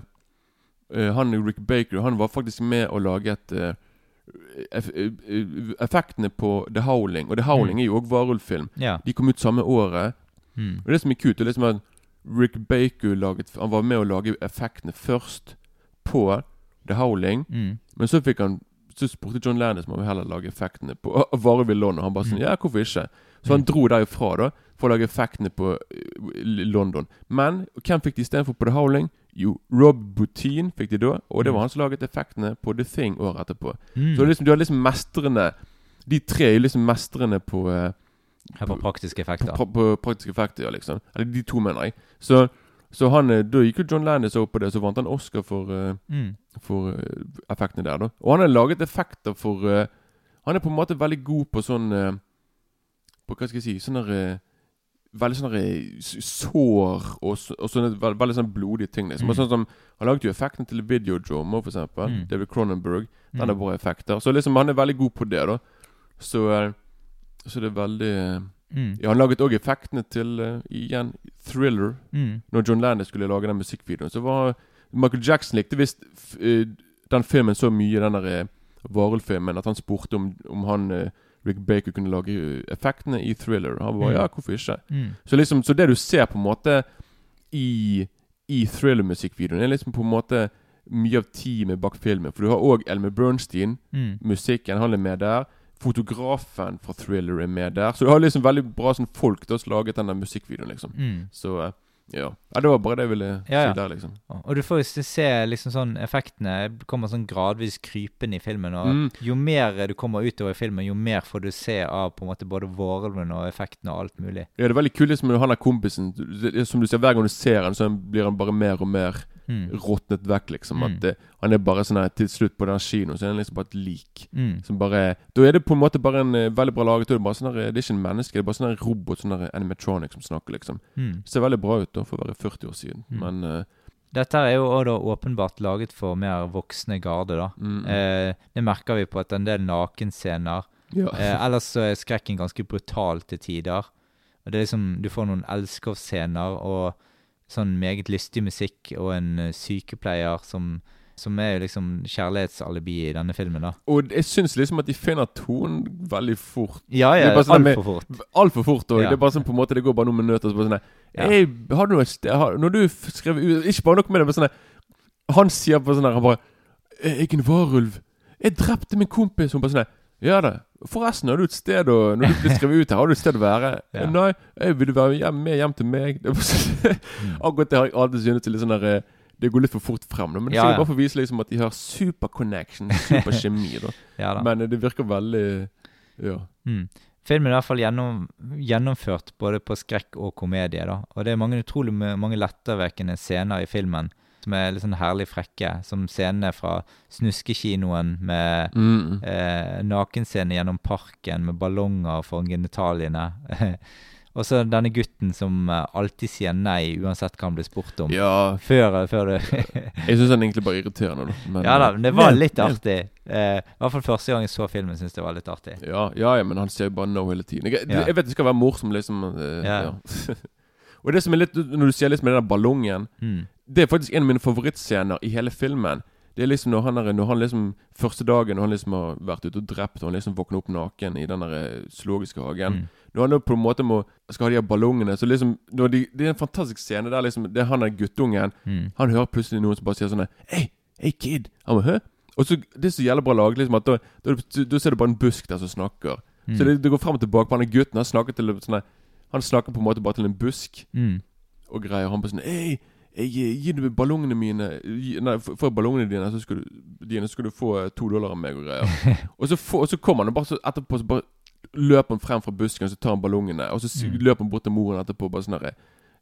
eh, Han og Rick Baker Han var faktisk med å lage et eff, eh, eh, Effektene på The Howling Og The Howling Mm. er jo òg varulvfilm. Ja. De kom ut samme året. Mm. Og det som er kult, det er liksom at Rick Baker laget Han var med å lage effektene først på The Howling. Mm. Men så fikk han Så spurte John Landis om han ville heller lage effektene på Varevill London. Han bare sånn Mm. Ja, hvorfor ikke? Så han Mm. dro derifra da for å lage effektene på eh, London. Men hvem fikk de istedenfor på The Howling? Jo, Rob Boutin fikk de da. Og det var Mm. han som laget effektene på The Thing året etterpå. Mm. Så liksom, du har liksom mestrene De tre er liksom mestrene på eh, Her på praktiske på, effekter. på, på praktiske effekter, ja, liksom. Eller de to, mener jeg. Så, så han eh, Da gikk jo John Landis opp på det, så vant han Oscar for eh, Mm. for eh, effektene der, da. Og han har laget effekter for Han er på en måte veldig god på sånn På hva skal jeg si Sånne eh, Veldig sånne sår og, og sånne veld, veldig sånne blodige ting. Liksom. Mm. Sånn som Han laget jo effekten til Videodrome for eksempel. Mm. David Cronenberg. Den Mm. er bra effekter. Så liksom han er veldig god på det, da. Så, så det er veldig Mm. Ja, han laget òg effektene til uh, igjen Thriller. Mm. Når John Landis skulle lage den musikkvideoen, så var Michael Jackson likte visst eh, den filmen så mye, den der eh, varulvfilmen, at han spurte om, om han uh, Rick Baker kunne lage effektene i Thriller. Han var Mm. ja, hvorfor ikke? Mm. Så liksom, så det du ser på en måte i, i Thriller-musikkvideoen, er liksom på en måte mye av teamet bak filmen. For du har òg Elmer Bernstein, Mm. musikken, han er med der. Fotografen fra Thriller er med der. Så du har liksom veldig bra sånn folk til å laget den musikkvideoen, liksom. Mm. Så eh, ja. ja. Det var bare det jeg ville Ja, ja. si der, liksom. Og du får jo se- liksom sånn effektene kommer sånn gradvis krypende i filmen. Og Mm. jo mer du kommer utover i filmen, jo mer får du se av på en måte både vårelven og effektene og alt mulig. Ja, det er veldig kult liksom, han er kompisen Som du ser hver gang du ser han, så blir han bare mer og mer Mm. råtnet vekk, liksom. Mm. At det, Han er bare sånn her Til slutt på den kinoen så er han liksom bare et lik. Mm. Som bare Da er det på en måte bare en eh, veldig bra laget. Da er det, bare sånn her, det er ikke en menneske, det er bare sånn her robot, sånn her animatronic som snakker, liksom. Mm. Det ser veldig bra ut da for å være 40 år siden. Mm. Men uh, Dette er jo også åpenbart laget for mer voksne garde, da. mm, Eh, det merker vi på at en del nakenscener ja. eh, Ellers så er skrekken ganske brutal til tider. Og det er liksom Du får noen elskovsscener og sånn meget lystig musikk og en eh, sykepleier som som er jo liksom kjærlighetsalibi i denne filmen, da. Og jeg syns liksom at de finner tonen veldig fort. Ja, ja, sånn altfor fort. Altfor fort. Og Ja. Det er bare sånn på en måte Det går bare noen minutter. Så bare sånn Ja. «Hey, har du noe har, Når du skrev ut Ikke bare noe med det, men sånn Han sier på sånn her Han bare 'Jeg er en varulv. Jeg drepte min kompis.' Hun bare sånn 'Ja da. Forresten, har du et sted å Når du blir skrevet ut her, har du et sted å være?' Ja. Nei, jeg vil du være hjem, med hjem til meg? Det er Mm. Akkurat det har jeg alltid syntes er litt sånn der eh, Det går litt for fort frem. da, Men det Ja, er ja. bare for å vise liksom at de har super connection, super kjemi. da Ja da. Men eh, det virker veldig Ja. Mm. Filmen er i hvert fall gjennom, gjennomført både på skrekk og komedie. da. Og det er mange utrolig mange lettervekkende scener i filmen som er litt sånn herlig frekke. Som scenene fra Snuskekinoen med Mm. eh, nakenscene gjennom parken med ballonger foran genitaliene. og så denne gutten som eh, alltid sier nei uansett hva han blir spurt om. Ja, Før, før du Jeg syns han egentlig bare er irriterende. Men, Ja da, eh, men det var litt men- artig. Eh, I hvert fall første gang jeg så filmen, syntes det var litt artig. Ja, ja, ja, men han sier jo bare no hele tiden. Jeg, jeg vet det skal være morsom, liksom. eh, Ja. Og det som er litt Når du sier litt med den der ballongen Mm. Det er faktisk en av mine favorittscener i hele filmen. Det er liksom når han, er, når han liksom Første dagen når han liksom har vært ute og drept, og han liksom våkner opp naken i den der eh, zoologiske hagen. Mm. Når han da på en måte må skal ha de her ballongene Så liksom de, Det er en fantastisk scene der liksom Det er han der guttungen. Mm. Han hører plutselig noen som bare sier sånn Hei, hey kid. Han bare, Hø? Og så, Det er så jævlig bra lag, Liksom, at da, da, da ser du bare en busk der som snakker. Mm. Så det, det går frem og tilbake. på Han gutten han snakker til sånn Han snakker på en måte bare til en busk Mm. og greier. Han bare sånn Hei, gir gir du ballongene mine Gi- Nei, for, ballongene dine, så skal du, dine, så skal du få eh, to dollar av meg og greier. og, så for, og så kommer han og bare så etterpå så bare løper han frem fra busken, så tar han ballongene. Og så Mm. løper han bort til moren etterpå bare sånn herre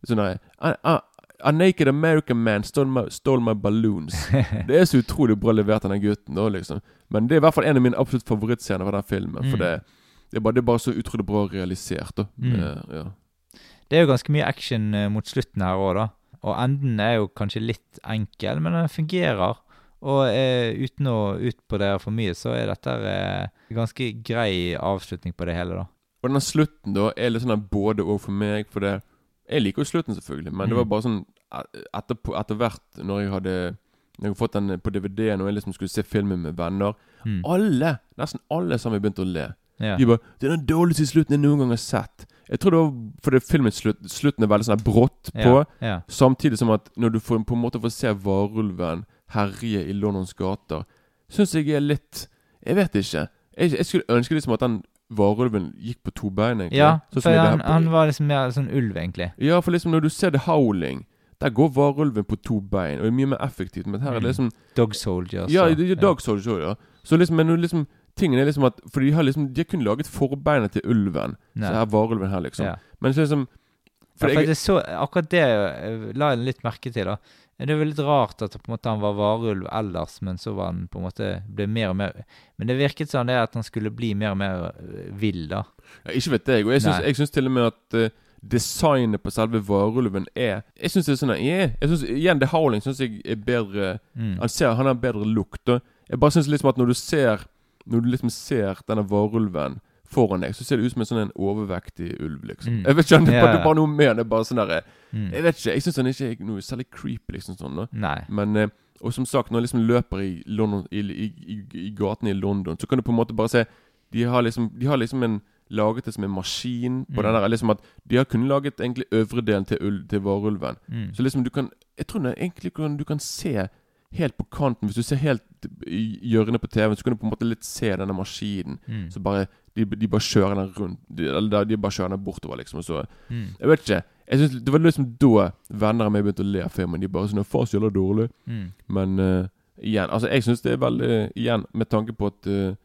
Sånn herre "A- a- A naked American man stole my, stole my balloons. Det er så utrolig bra levert av den gutten. da liksom Men det er i hvert fall en av mine absolutt favorittscener fra den filmen. For Mm. det, det, er bare, det er bare så utrolig bra realisert. da Mm. Eh, ja. Det er jo ganske mye action eh, mot slutten her òg, da. Og enden er jo kanskje litt enkel, men den fungerer. Og eh, uten å utbrodere for mye, så er dette eh, ganske grei avslutning på det hele, da. Og denne slutten da er litt sånn både og for meg. For det Jeg liker jo slutten, selvfølgelig, men det var Mm. bare sånn et- etterpå, etter hvert, når jeg hadde Når jeg hadde fått den på DVD, og jeg liksom skulle se filmen med venner Mm. Alle, nesten alle sammen begynte å le. Ja. De bare 'Det er den dårligste slutten jeg noen gang har sett'. Jeg tror det var fordi filmens slutt, slutten er veldig sånn brått på. yeah. ja. Samtidig som at når du får, på en måte får se varulven herje i Londons gater, syns jeg er litt Jeg vet ikke. Jeg, jeg skulle ønske liksom at den varulven gikk på to bein. egentlig. ja Sånn for han, han var liksom mer sånn ulv, egentlig. Ja, for liksom når du ser The Howling, der går varulven på to bein, og er mye mer effektivt. Men her er det Mm. liksom Dog Soldiers. Ja, og- det er Dog Soldier ja. Så liksom, men nå liksom Tingen er liksom at For de har liksom De har kun laget forbeinet til ulven. Nei. Så her varulven her, liksom. Ja. Men så liksom For ja, for jeg, det så, akkurat det eh, la jeg litt merke til. da Det er jo litt rart at på en måte han var varulv ellers, men så var han på en måte ble mer og mer Men det virket sånn det at han skulle bli mer og mer eh, vill, da. ja, Ikke vet jeg. Og jeg syns til og med at uh, designet på selve varulven er Jeg syns det er sånn yeah. Jeg synes, Igjen, The Howling syns jeg er bedre Mm. Han ser Han har bedre lukt. Og Jeg bare syns liksom at når du ser Når du liksom ser denne varulven foran deg, så ser det ut som en sånn en overvektig ulv, liksom. Mm. Jeg vet ikke, det bare, det er bare noe med det. er Bare sånn derre Mm. Jeg vet ikke, jeg syns han ikke er noe særlig creepy, liksom sånn. da Nei. Men eh, Og som sagt, når jeg liksom løper i, London, i, i, i, i gatene i London, så kan du på en måte bare se De har liksom, de har liksom en laget det som en maskin på Mm. den der. Liksom at De har kun laget egentlig øvre delen til, til varulven. Mm. Så liksom du kan Jeg tror egentlig kan, du kan se helt på kanten Hvis du ser helt i hjørnet på TV-en, så kan du på en måte litt se denne maskinen. Mm. Så bare de, de bare kjører den rundt de, Eller de bare kjører den bortover, liksom. Og så Mm. Jeg vet ikke. Jeg synes, Det var liksom da venner av meg begynte å le av filmen. De bare sånn 'Faen, så jævla dårlig'. Mm. Men uh, igjen, altså jeg syns det er veldig Igjen, med tanke på at uh,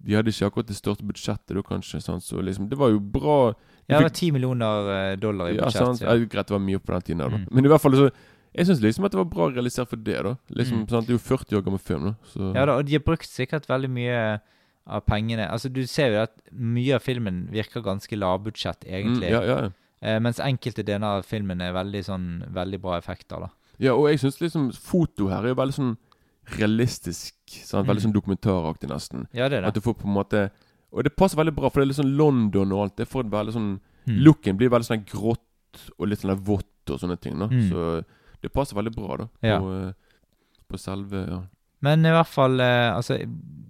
de hadde ikke akkurat det største budsjettet da, kanskje. Sant? Så liksom, det var jo bra. Ja, det var ti millioner eh, dollar i budsjett. Ja, sant? Ja, Ja, greit, det var mye på den tiden. Da. Mm. Men i hvert fall så Jeg syns liksom at det var bra realisert for det. da Liksom, Mm. sant? Det er jo 40 år gammel film. da Så Ja da, og de har brukt sikkert veldig mye av pengene Altså, du ser jo at mye av filmen virker ganske lavbudsjett, egentlig. Mm, ja, ja, ja. eh, mens enkelte deler av filmen er veldig sånn Veldig bra effekter, da. ja, og jeg syns liksom foto her er jo veldig sånn realistisk. Sant? Veldig Mm. sånn dokumentaraktig, nesten. Ja, det er det. At du får på en måte Og det passer veldig bra, for det er litt sånn London og alt. Det får veldig sånn Mm. Looken blir veldig sånn grått og litt sånn vått og sånne ting. da Mm. Så det passer veldig bra da på, Ja. eh, på selve ja. Men i hvert fall eh, Altså,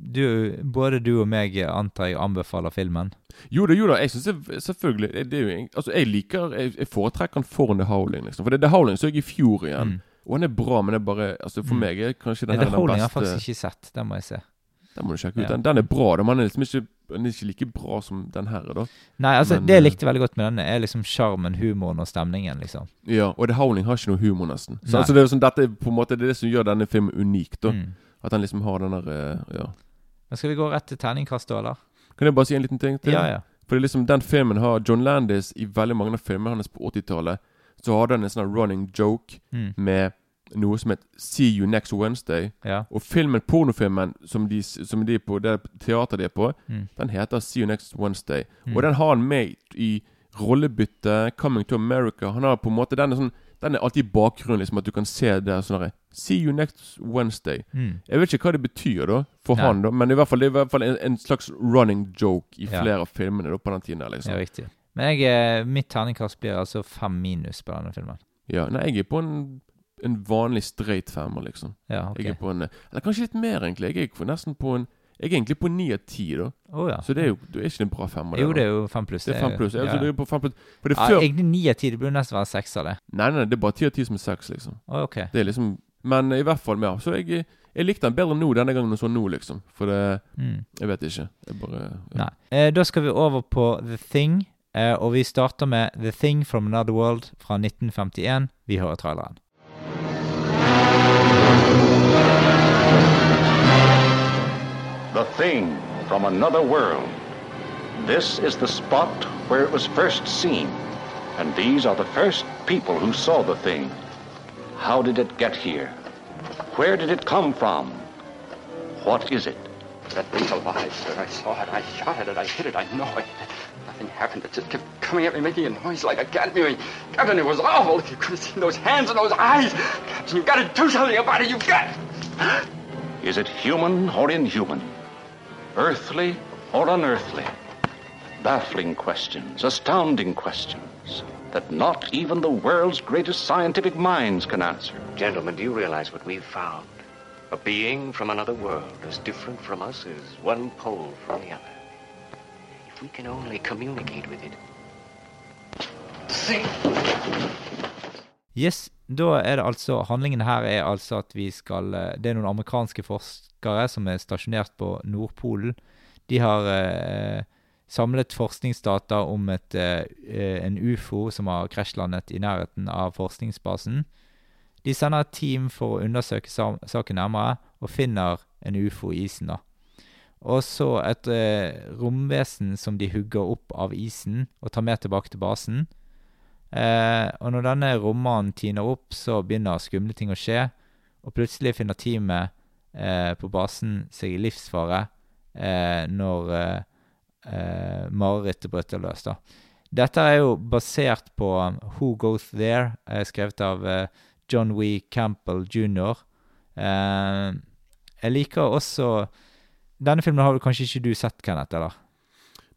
du, både du og meg antar jeg anbefaler filmen. Jo da, jo da. Jeg synes det, selvfølgelig det egentlig- Altså, jeg liker Jeg, jeg foretrekker den foran The Howling, liksom. For det, The Howling så jeg i fjor igjen. Mm. Og den er bra, men det er bare Altså For Mm. meg er kanskje The den her den Holding har jeg beste faktisk ikke sett. Den må jeg se. Den må du sjekke ut. Den, den er bra, da. Men den er liksom ikke Den er ikke like bra som den her, da. Nei, altså, Men, det jeg eh, likte veldig godt med denne, er liksom sjarmen, humoren og stemningen, liksom. Ja, Og The Howling har ikke noe humor, nesten. Så altså, det er sånn, Dette er på en måte Det er det som gjør denne filmen unik, da. Mm. At den liksom har den der eh, Ja. Men skal vi gå rett til terningkast, da, eller? Kan jeg bare si en liten ting til? Ja, ja. For det er liksom den filmen har John Landis i veldig mange av filmene hans på 80-tallet. Så hadde han en sånn running joke Mm. med noe som het See You Next Wednesday. ja. Og filmen, pornofilmen som de, som de på, det teateret de er på, Mm. den heter See You Next Wednesday. Mm. Og den har han med i rollebytte, Coming to America. Han har på en måte Den er, sånn, den er alltid i bakgrunnen, liksom at du kan se der sånn herre See You Next Wednesday. Mm. Jeg vet ikke hva det betyr da for Nei. han, da men i hvert fall, det er i hvert fall en, en slags running joke i Ja. flere av filmene da på den tiden. der Ja, liksom riktig. Men jeg, eh, mitt terningkast blir altså fem minus på denne filmen. Ja, Nei, jeg er på en, en vanlig straight femmer, liksom. Ja, ok. Jeg er på en Eller kanskje litt mer, egentlig. Jeg er nesten på en Jeg er egentlig på ni av ti, da. Oh, ja. Så det er jo det er ikke en bra femmer. Jo, det er jo fem pluss. Det er fem pluss. Ja, Ja. så det er på fem pluss. For det er Ja, før egentlig ni av ti. Det burde nesten være seks av det. Nei, nei, det er bare ti av ti som er seks, liksom. Oh, ok. Det er liksom Men i hvert fall, ja. Så jeg, jeg likte den bedre nå denne gangen enn sånn nå, liksom. For det Mm. Jeg vet ikke. Jeg bare. Nei. Eh, da skal vi over på The Thing, eh, og vi starter med The Thing from Another World fra 1951. Vi hører traileren. Thing from Another World. This is the spot where it was first seen. And these are the first people who saw the thing. How did it get here? Where did it come from? What is it? That thing's alive, sir. I saw it. I shot at it. I hit it. I know it. Nothing happened. It just kept coming at me, making a noise like a cat mewing. Captain, it was awful. If you could have seen those hands and those eyes. Captain, you've got to do something about it. You've got. Is it human or inhuman? Earthly or unearthly? Baffling questions, astounding questions that not even the world's greatest scientific minds can answer. Gentlemen, do you realize what we've found? A being from another world, as different from us as one pole from the other. If we can only communicate with it. Yes, da er det altså Handlingen her er altså at vi skal eh, Det er noen amerikanske forskere som er stasjonert på Nordpolen. De har eh, samlet forskningsdata om et, eh, en ufo som har krasjlandet i nærheten av forskningsbasen. De sender et team for å undersøke saken nærmere, og finner en ufo i isen. da. Og så et eh, romvesen som de hugger opp av isen og tar med tilbake til basen. Eh, og når denne romanen tiner opp, så begynner skumle ting å skje. Og plutselig finner teamet på basen seg i livsfare eh, når eh, eh, marerittet bryter løs. da. Dette er jo basert på um, Who Goes There, eh, skrevet av eh, John W. Campbell jr. Eh, jeg liker også Denne filmen har vel kanskje ikke du sett, Kenneth? eller?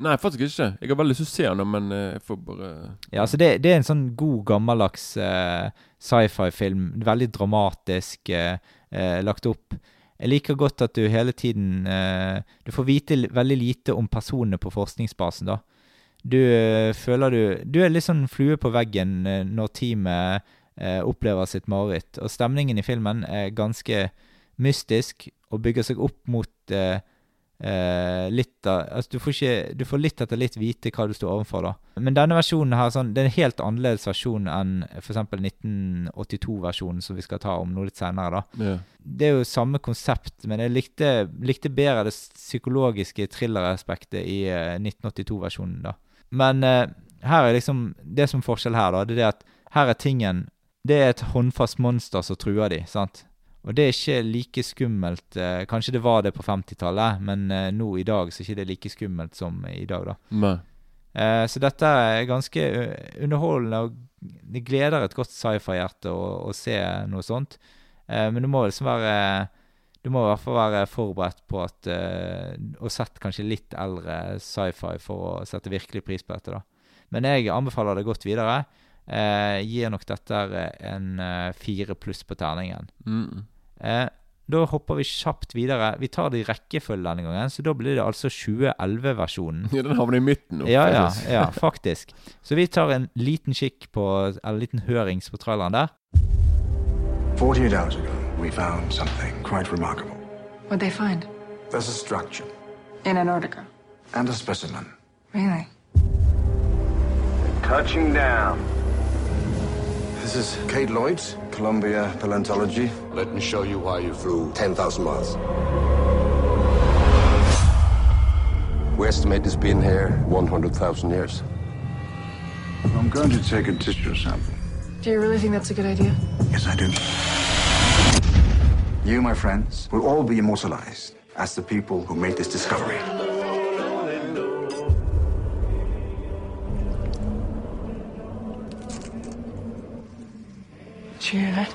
Nei, faktisk ikke. Jeg har veldig lyst til å se den, men eh, jeg får bare Ja, altså det, det er en sånn god, gammeldags uh, sci-fi-film. Veldig dramatisk uh, uh, lagt opp. Jeg liker godt at du hele tiden eh, Du får vite veldig lite om personene på forskningsbasen, da. Du eh, føler du Du er litt sånn flue på veggen eh, når teamet opplever sitt mareritt. Og stemningen i filmen er ganske mystisk og bygger seg opp mot eh, eh, litt av Altså, du får, ikke, du får litt etter litt vite hva du står overfor, da. Men denne versjonen her, sånn, det er en helt annerledes versjon enn f.eks. 1982-versjonen, som vi skal ta om noe litt senere, da. Ja. Det er jo samme konsept, men jeg likte, likte bedre det psykologiske thrilleraspektet i eh, 1982-versjonen, da. Men eh, her er liksom Det som er forskjell her, da, det er at her er tingen Det er et håndfast monster som truer de, sant? Og det er ikke like skummelt eh, Kanskje det var det på 50-tallet, men eh, nå i dag så er det ikke like skummelt som i dag, da. Nei. Eh, så dette er ganske underholdende, og det gleder et godt sci-fi-hjerte å, å se noe sånt. Men du må liksom være Du må i hvert fall være forberedt på at Og sett kanskje litt eldre sci-fi for å sette virkelig pris på dette, da. Men jeg anbefaler det godt videre. Eh, gir nok dette en fire pluss på terningen. Mm. Eh, da hopper vi kjapt videre. Vi tar det i rekkefølge denne gangen, så da blir det altså 2011-versjonen. Ja, den havner i midten nå. Ja, ja, faktisk. ja, faktisk. Så vi tar en liten kikk på Eller en liten hørings på traileren der. 48 hours ago, we found something quite remarkable. What'd they find? There's a structure In Antarctica. and a specimen. Really? Touching down. This is Kate Lloyd's Columbia Paleontology. Let me show you why you flew 10,000 miles. We estimate it's been here 100,000 years. I'm going to take a tissue sample. Do you really think that's a good idea? Yes, I do. You, my friends, will all be immortalized as the people who made this discovery. You hear that?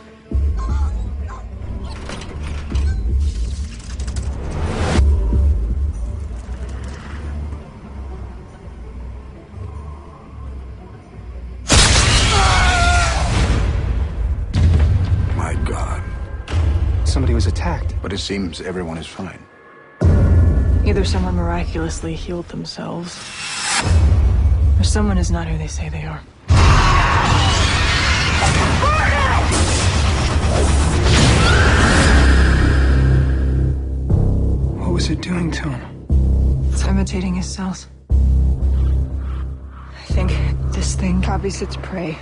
My God. Somebody was attacked. But it seems everyone is fine. Either someone miraculously healed themselves, or someone is not who they say they are. What it doing to him? It's imitating his cells. I think this thing copies its prey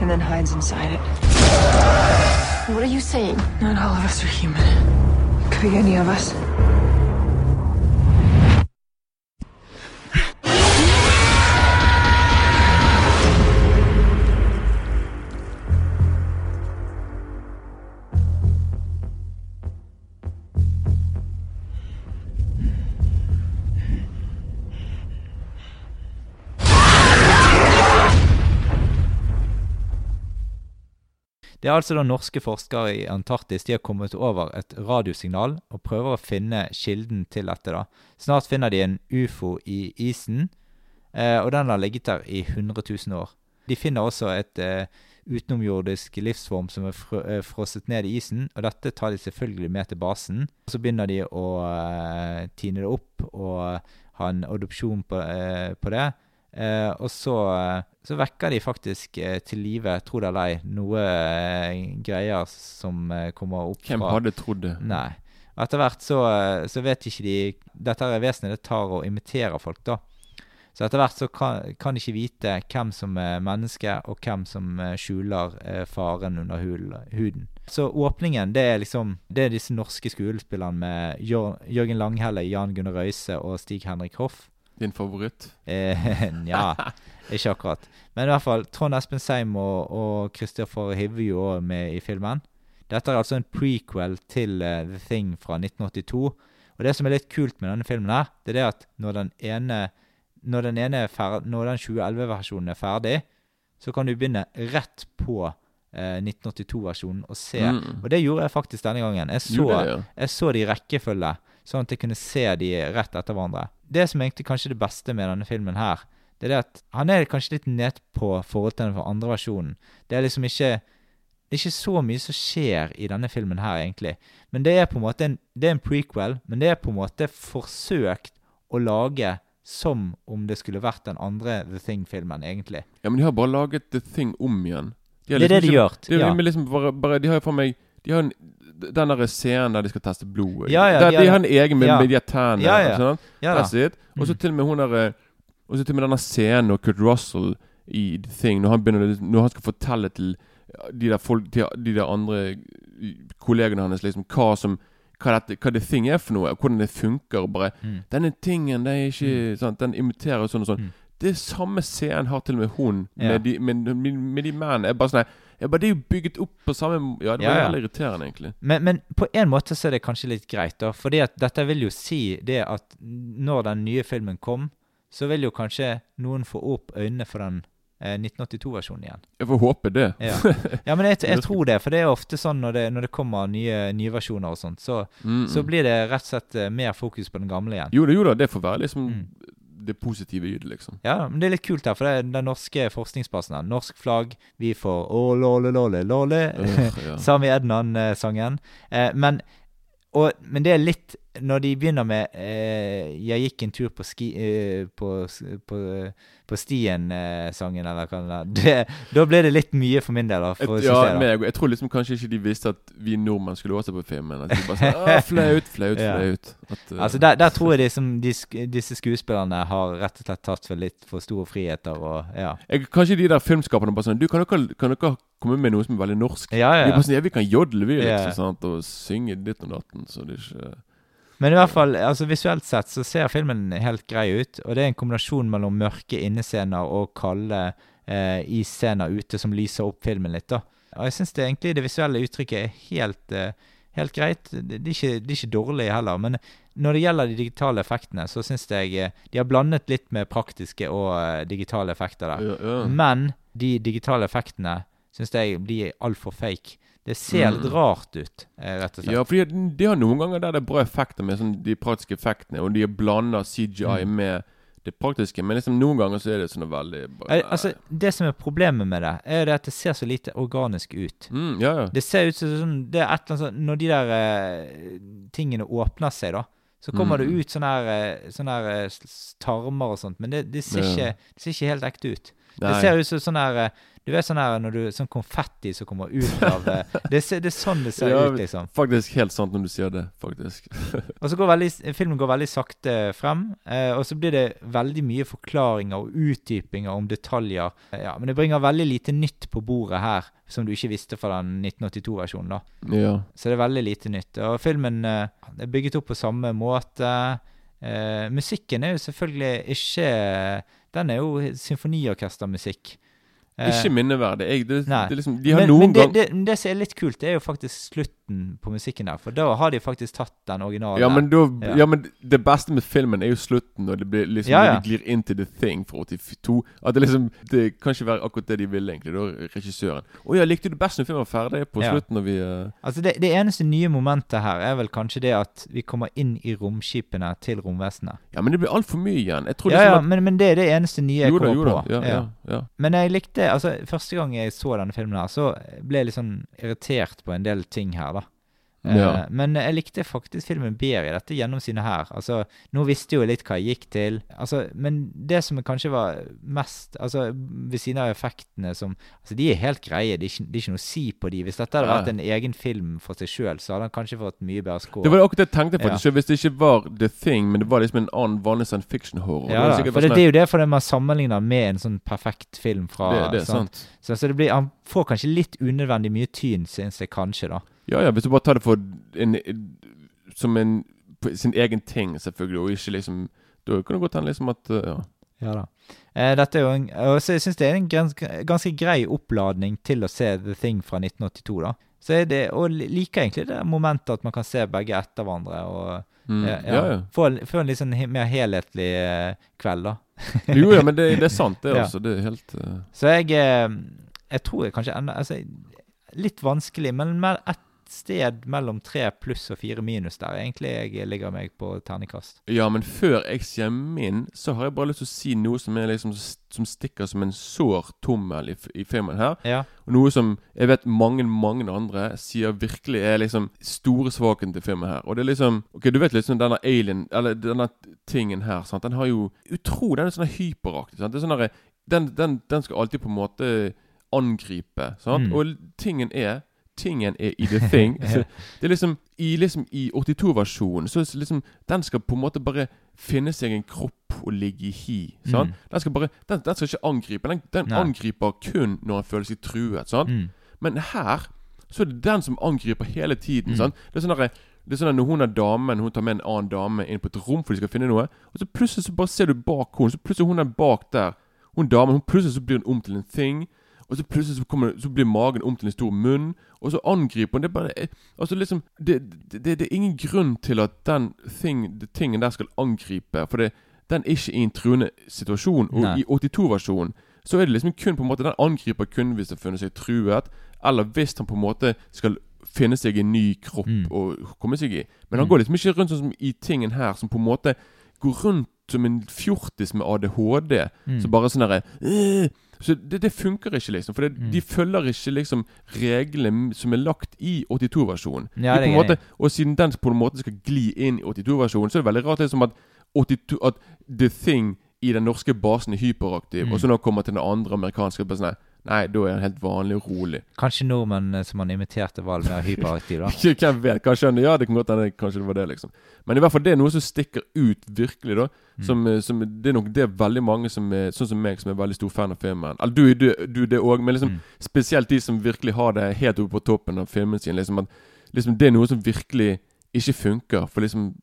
and then hides inside it. What are you saying? Not all of us are human. It Could be any of us. Det er altså da norske forskere i Antarktis de har kommet over et radiosignal og prøver å finne kilden til dette. da. Snart finner de en ufo i isen, eh, og den har ligget der i 100 000 år. De finner også et eh, utenomjordisk livsform som er eh, frosset ned i isen, og dette tar de selvfølgelig med til basen. Så begynner de å tine det opp og ha en adopsjon på, på det. Eh, og så, eh, så vekker de faktisk eh, til live, tro det eller ei, noe eh, greier som eh, kommer opp Hvem fra hadde trodd det? Nei. Og etter hvert så, eh, så vet ikke de Dette er vesenet det tar og imiterer folk, da. Så etter hvert så kan, kan de ikke vite hvem som er menneske, og hvem som skjuler faren under hul, huden. Så åpningen, det er liksom Det er disse norske skuespillerne med Jør, Jørgen Langhelle, Jan Gunnar Røise og Stig-Henrik Hoff. Din favoritt? Eh, Nja, ikke akkurat. Men i hvert fall, Trond Espen Seim og, og Christopher Hivju jo med i filmen. Dette er altså en prequel til uh, The Thing fra 1982. Og det som er litt kult med denne filmen, her, det er det at når den ene Når den, ene når den 2011-versjonen er ferdig, så kan du begynne rett på eh, 1982-versjonen og se. Mm. Og det gjorde jeg faktisk denne gangen. Jeg så, Gjorde det, ja. jeg så de i rekkefølge, sånn at jeg kunne se de rett etter hverandre. Det som egentlig kanskje er det beste med denne filmen her, det er det at han er kanskje litt nedpå forhold til den andre versjonen. Det er liksom ikke det er ikke så mye som skjer i denne filmen her, egentlig. Men det er på en måte en, det er en prequel, men det er på en måte forsøkt å lage som om det skulle vært den andre The Thing-filmen, egentlig. Ja, men de har bare laget The Thing om igjen. De Det er det de liksom gjør, De, ja. liksom bare, bare De har jo for meg De har en, den der scenen der de skal teste blod. Ja, ja, de, de de, har- en egen med, ja. med de her tennene. Ja, ja. Sånn. Ja. Og så Mm. til og med hun der eh, Og så til og med denne scenen når Kurt Russell i The Thing Når han begynner Når han skal fortelle til de der, folk, til de der andre kollegene hans liksom hva som hva, dette, hva The Thing er for noe, og hvordan det funker. Og bare Mm. 'Denne tingen, det er ikke sant, Den imiterer og sånn og sånn. Mm. Det samme scenen har til og med hun Ja. med, de, med, med, med de mennene. Jeg bare sånn jeg bare, Det er jo bygget opp på samme Ja, det var Ja, ja. jævlig irriterende, egentlig. Men, men på en måte så er det kanskje litt greit, da. Fordi at dette vil jo si det at når den nye filmen kom, så vil jo kanskje noen få opp øynene for den eh, 1982-versjonen igjen. Jeg får håpe det. Ja, ja men jeg, jeg tror det. For det er ofte sånn når det, når det kommer nye, nye versjoner og sånt, så, Mm, så mm. blir det rett og slett eh, mer fokus på den gamle igjen. Jo da, jo da, det får være liksom Mm. Det positive i det, liksom. Ja, men det er litt kult her, for det er den norske forskningsbasen her. Norsk flagg, vi får å låle, låle, låle. Sami Ednan-sangen. Eh, men, og, men det er litt Når de begynner med eh, 'Jeg gikk en tur på, ski, eh, på, på, på stien'-sangen, eller hva det er, da ble det litt mye for min del. da, For, Et, ja, jeg, meg, jeg tror liksom kanskje ikke de visste at vi nordmenn skulle også på filmen. At de bare sånn flaut, Flaut, flaut, Ja. At, uh, Altså der, der tror jeg liksom de, disse skuespillerne har rett og slett tatt for litt for store friheter. og ja. jeg, Kanskje de der filmskaperne bare sånn Du, kan dere, kan dere komme med noe som er veldig norsk? Ja, ja, De bare sånn, ja, vi kan jodle, vi, liksom, Ja. sant? Og synge ditt og datten. Så det er ikke Men i hvert fall, altså visuelt sett så ser filmen helt grei ut. Og det er en kombinasjon mellom mørke innescener og kalde eh, isscener ute som lyser opp filmen litt. da. Og jeg syns egentlig det visuelle uttrykket er helt, eh, helt greit. Det, er ikke, det er ikke dårlig heller. Men når det gjelder de digitale effektene, så syns jeg eh, de har blandet litt med praktiske og eh, digitale effekter der. Ja, ja. Men de digitale effektene syns jeg blir altfor fake. Det ser litt Mm. rart ut, eh, rett og slett. Ja, for de, har noen ganger der det er bra effekter med sånn, de praktiske effektene, og de blander CGI Mm. med det praktiske. Men liksom noen ganger så er det sånn veldig bare, Eh, Altså, Det som er problemet med det, er det at det ser så lite organisk ut. mm, Ja, ja. Det ser ut som sånn, det er et eller annet sånn Når de der eh, tingene åpner seg, da, så kommer Mm. det ut sånne her, eh, sånne her tarmer og sånt, men det, det, ser Ja. ikke, det ser ikke helt ekte ut. Det ser ut som sånn her Du vet sånn her når du Sånn konfetti som kommer ut av det, det, ser, det er sånn det ser Ja, ut, liksom. Faktisk helt sant når du sier det, faktisk. Og så går veldig, Filmen går veldig sakte frem, eh, og så blir det veldig mye forklaringer og utdypinger om detaljer. Eh, Ja, Men det bringer veldig lite nytt på bordet her, som du ikke visste fra den 1982-versjonen. da. ja. Så det er veldig lite nytt. Og filmen eh, er bygget opp på samme måte. Eh, musikken er jo selvfølgelig ikke Den er jo symfoniorkestermusikk. Eh, Ikke minneverdig. Jeg, det, det liksom, de har men, noen men det, gang det, det som er litt kult, det er jo faktisk slutten på musikken der. For da har de faktisk tatt den originale. ja men, da, Ja. ja, men det beste med filmen er jo slutten, når det blir liksom Ja, de glir inn til The Thing fra 82. At det liksom Det kan ikke være akkurat det de ville, egentlig. Da regissøren. Å ja, likte du best når filmen var ferdig? På slutten når vi uh... Altså det, det eneste nye momentet her er vel kanskje det at vi kommer inn i romskipene til romvesenet. Ja, men det blir altfor mye igjen. Jeg tror Ja, liksom ja, at men, men det er det eneste nye jeg kommer på. da. ja, ja. Men jeg likte Altså, første gang jeg så denne filmen her, så ble jeg litt sånn irritert på en del ting her, da. Eh, Ja. men jeg likte faktisk filmen bedre i dette gjennomsynet her. Altså, nå visste jeg jo litt hva jeg gikk til. Altså, men det som kanskje var mest Altså, ved siden av effektene som Altså, de er helt greie. Det er ikke, det er ikke noe si på de. Hvis dette hadde vært en egen film for seg sjøl, så hadde han kanskje fått mye bedre score. Det var akkurat det jeg tenkte Ja. faktisk. Så Hvis det ikke var The Thing, men det var liksom en annen vanlig science fiction-horror Ja, det, for det, det er jo det fordi man sammenligner med en sånn perfekt film fra Det- det er sant. Så, så det blir, han får kanskje litt unødvendig mye tyn, syns jeg kanskje, da. Ja, ja, hvis du bare tar det for en, som en sin egen ting, selvfølgelig, og ikke liksom Da kan det godt hende liksom at uh, Ja. Ja da. Eh, dette er jo en, og så syns det er en ganske, ganske grei oppladning til å se The Thing fra 1982, da. Så er det, og liker egentlig det momentet at man kan se begge etter hverandre. og Mm, ja, ja, ja. Få, en- få en litt sånn he, mer helhetlig eh, kveld, da. Jo, ja, men det, det er sant, det, Ja. altså. Det er helt uh, Så jeg eh, Jeg tror jeg kanskje enda altså, Litt vanskelig, men mer et sted mellom tre pluss og fire minus der. Egentlig jeg ligger meg på terningkast. Ja, men før jeg sier min, så har jeg bare lyst til å si noe som er liksom Som stikker som en sår tommel i, i filmen her. Ja. Og noe som jeg vet mange, mange andre sier virkelig er liksom store svakheten til filmen her. Og det er liksom Ok, du vet liksom denne alien Eller denne tingen her, sant. Den har jo utro Den er sånn hyperaktig. Sant? Det er sånn den, den, den skal alltid på en måte angripe. Sant? Mm. Og tingen er Tingen er i The Thing. så det er liksom I, liksom, i 82-versjonen så liksom Den skal på en måte bare finne seg en kropp og ligge i hi. Mm. Den skal bare Den, den skal ikke angripe. Den, den angriper kun når den føler seg truet. Mm. Men her så er det den som angriper hele tiden. Mm. Det er sånn der, det er sånn at Når hun er damen Hun tar med en annen dame inn på et rom for de skal finne noe. Og så plutselig så bare ser du bak henne. Så plutselig hun er bak der. Hun damen hun plutselig så blir hun om til en thing. Og så plutselig så, kommer, så blir magen om til en stor munn. Og så angriper han. Det er bare Altså liksom Det, det, det, det er ingen grunn til at den thing, det tingen der skal angripe. For det, den er ikke i en truende situasjon. Og Nei. i 82-versjonen så er det liksom kun på en måte Den angriper kun hvis den føler seg truet, eller hvis han på en måte skal finne seg en ny kropp Mm. og komme seg i. Men han Mm. går liksom ikke rundt sånn som i tingen her, som på en måte går rundt som en fjortis med ADHD. Mm. Så bare sånn herre «Øh!» Så det, det funker ikke, liksom. For det, Mm. de følger ikke liksom reglene som er lagt i 82-versjonen. Ja, det på en jeg måte, og siden den på en måte skal gli inn i 82-versjonen, så er det veldig rart liksom at, 82, at The Thing i den norske basen er hyperaktiv, Mm. og så når han kommer til den andre amerikanske basen sånn, Nei, da er han helt vanlig og rolig. Kanskje nordmenn eh, som han imiterte, var mer hyperaktive, da. Hvem vet? Kanskje han, ja, det kan godt hende kanskje det var det, liksom. Men i hvert fall det er noe som stikker ut virkelig, da. Mm. Som, eh, som, det er nok det er veldig mange som er sånn som meg, som er veldig stor fan av filmen. Eller du, du, du det òg, men liksom Mm. spesielt de som virkelig har det helt oppe på toppen av filmen sin. Liksom at liksom Det er noe som virkelig ikke funker. For liksom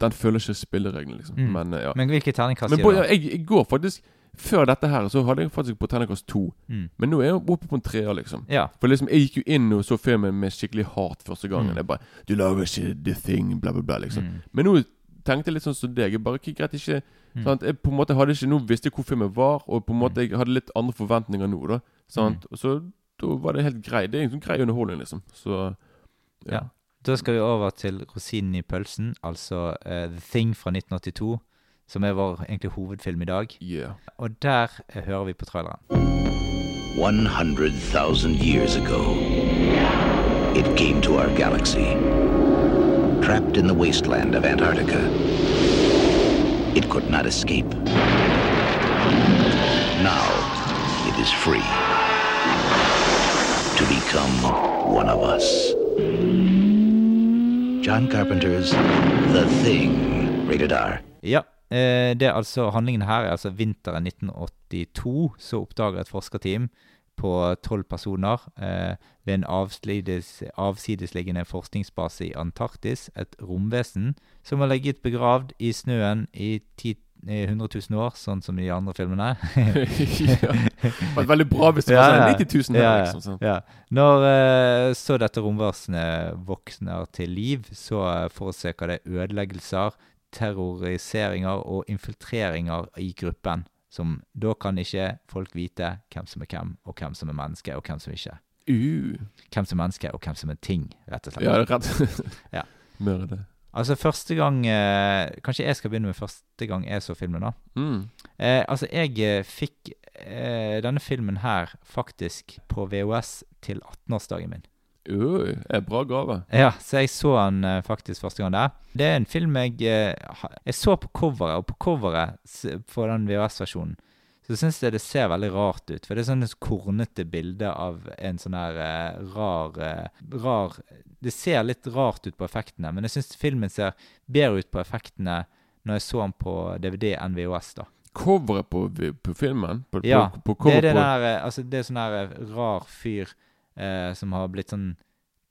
Den følger ikke spillereglene, liksom. Mm. Men eh, ja. Men hvilket terningkast Men gir du? jeg, jeg går faktisk Før dette her så hadde jeg faktisk på terningkast to. Mm. Men nå er jeg oppe på en treer, liksom. Ja. For liksom jeg gikk jo inn og så filmen med skikkelig hat første gangen. Mm. Jeg bare 'Du lager ikke the thing', bla, bla, bla. liksom Mm. Men nå tenkte jeg litt sånn som deg. Jeg bare ikke greit ikke Mm. sant? Jeg på en måte hadde ikke Nå visste jeg hvor filmen var, og på en måte jeg hadde litt andre forventninger nå. da Sant? Mm. Og så da var det helt greit. Det er en sånn grei underholdning, liksom. Så Ja. Da skal vi over til rosinen i pølsen, altså uh, The Thing fra 1982, som er vår egentlig hovedfilm i dag. Yeah. Og der eh, hører vi på traileren. 100,000 years ago, it came to our galaxy. Trapped in the wasteland of Antarctica, it could not escape. Now, it is free to become one of us. John Carpenter's The Thing, rated R. Ja, eh, det er altså handlingen her er altså vinteren 1982, så oppdager et forskerteam på tolv personer eh, ved en avsides, avsidesliggende forskningsbase i Antarktis et romvesen som har ligget begravd i snøen i 10, eh, 100 000 år, sånn som i de andre filmene. ja. Det var veldig bra hvis det var sånn 90 000 år, ja, liksom. Sånn. Ja. Når eh, så dette romvesenet våkner til liv, så eh, forårsaker det ødeleggelser, terroriseringer og infiltreringer i gruppen. Som da kan ikke folk vite hvem som er hvem, og hvem som er menneske, og hvem som ikke. Uh. Hvem som er menneske, og hvem som er ting, rett og slett. Ja, rett. ja. Mer det. Altså, første gang eh, Kanskje jeg skal begynne med første gang jeg så filmen, da. Mm. Eh, altså, jeg eh, fikk eh, denne filmen her faktisk på VHS til 18-årsdagen min. Oi, er bra gave. Ja, så jeg så han eh, faktisk første gang der. Det er en film jeg eh, Jeg så på coveret, og på coveret på den VHS-versjonen så syns jeg det ser veldig rart ut. For det er sånn et kornete bilde av en sånn her eh, rar Rar Det ser litt rart ut på effektene, men jeg syns filmen ser bedre ut på effektene når jeg så den på DVD enn VHS, da. Coveret på, på filmen? På, Ja, på, det er det der Altså, det er sånn her rar fyr eh, som har blitt sånn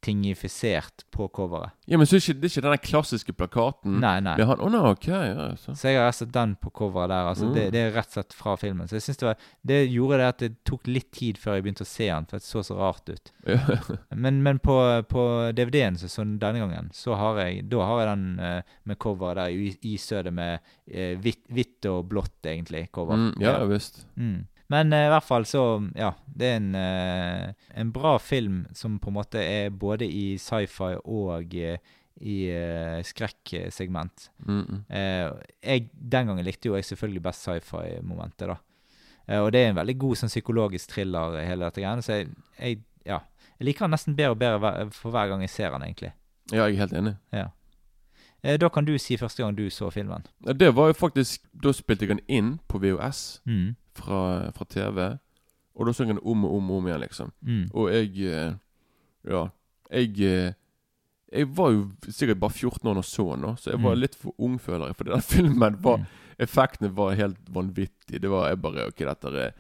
tingifisert på coveret. Ja, men så er ikke, det er ikke den der klassiske plakaten? Nei, nei. Han, oh, no, ok, ja, så. Så jeg har sett den på coveret der. Altså Mm. det, det er rett og slett fra filmen. Så jeg synes det, var, det gjorde det at det tok litt tid før jeg begynte å se den, for det så så rart ut. Men, men på, på DVD-en så, så denne gangen, så har jeg Da har jeg den uh, med coveret der i, i sødet med uh, hvitt, og blått, egentlig, cover. Mm, ja, visst. Mm. Men eh, i hvert fall så Ja, det er en, eh, en bra film som på en måte er både i sci-fi og eh, i uh, skrekksegment. Mm, mm. Jeg, den gangen likte jo jeg selvfølgelig best sci-fi-momentet, da. Eh, og det er en veldig god sånn psykologisk thriller, hele dette greiene. Så jeg, jeg, ja, jeg liker den nesten bedre og bedre for hver gang jeg ser den, egentlig. Ja, jeg er helt enig. Ja. Da kan du si første gang du så filmen. Det var jo faktisk Da spilte jeg den inn på VHS Mm. Fra, fra TV. Og da så han om og om og om igjen, liksom. Mm. Og jeg eh, Ja. Jeg eh, Jeg var jo sikkert bare 14 år da jeg så den, så jeg var Mm. litt for ung, føler jeg. For den filmen var Mm. Effektene var helt vanvittige. Det var jeg bare Ok, dette er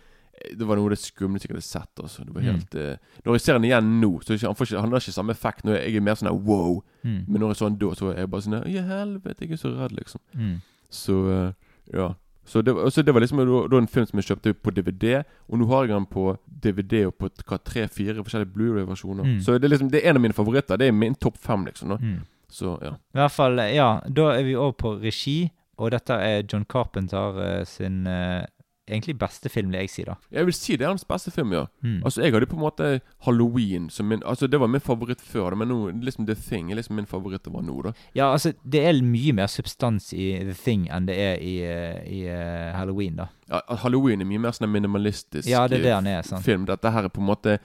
det var noe av det skumleste jeg hadde sett. Altså. Det var Mm. helt eh, Når jeg ser den igjen nå, så er ikke, han, får ikke, han har ikke samme effekt. Nå er jeg mer sånn her wow. Mm. Men når jeg så den da, så var jeg bare sånn her, helvete, jeg er så redd, liksom. Mm. Så eh, ja. Så det, så det var liksom da, da en film som jeg kjøpte på DVD, og nå har jeg den på DVD og på tre-fire forskjellige Blu-ray-versjoner. Mm. Så det er liksom Det er en av mine favoritter. Det er min topp fem, liksom. Mm. Så ja. I hvert fall, ja, da er vi over på regi, og dette er John Carpenter eh, sin eh, egentlig beste film, vil jeg si, da. Jeg vil si det er hans beste film, ja. Mm. Altså Jeg hadde på en måte Halloween som min Altså Det var min favoritt før, men nå liksom The Thing er liksom min favoritt over nå, da. Ja, altså, det er mye mer substans i The Thing enn det er i, eh, i uh, Halloween, da. Ja, Halloween er mye mer sånn minimalistisk Ja, det er det eh, han er, sant. film. Dette her er på en måte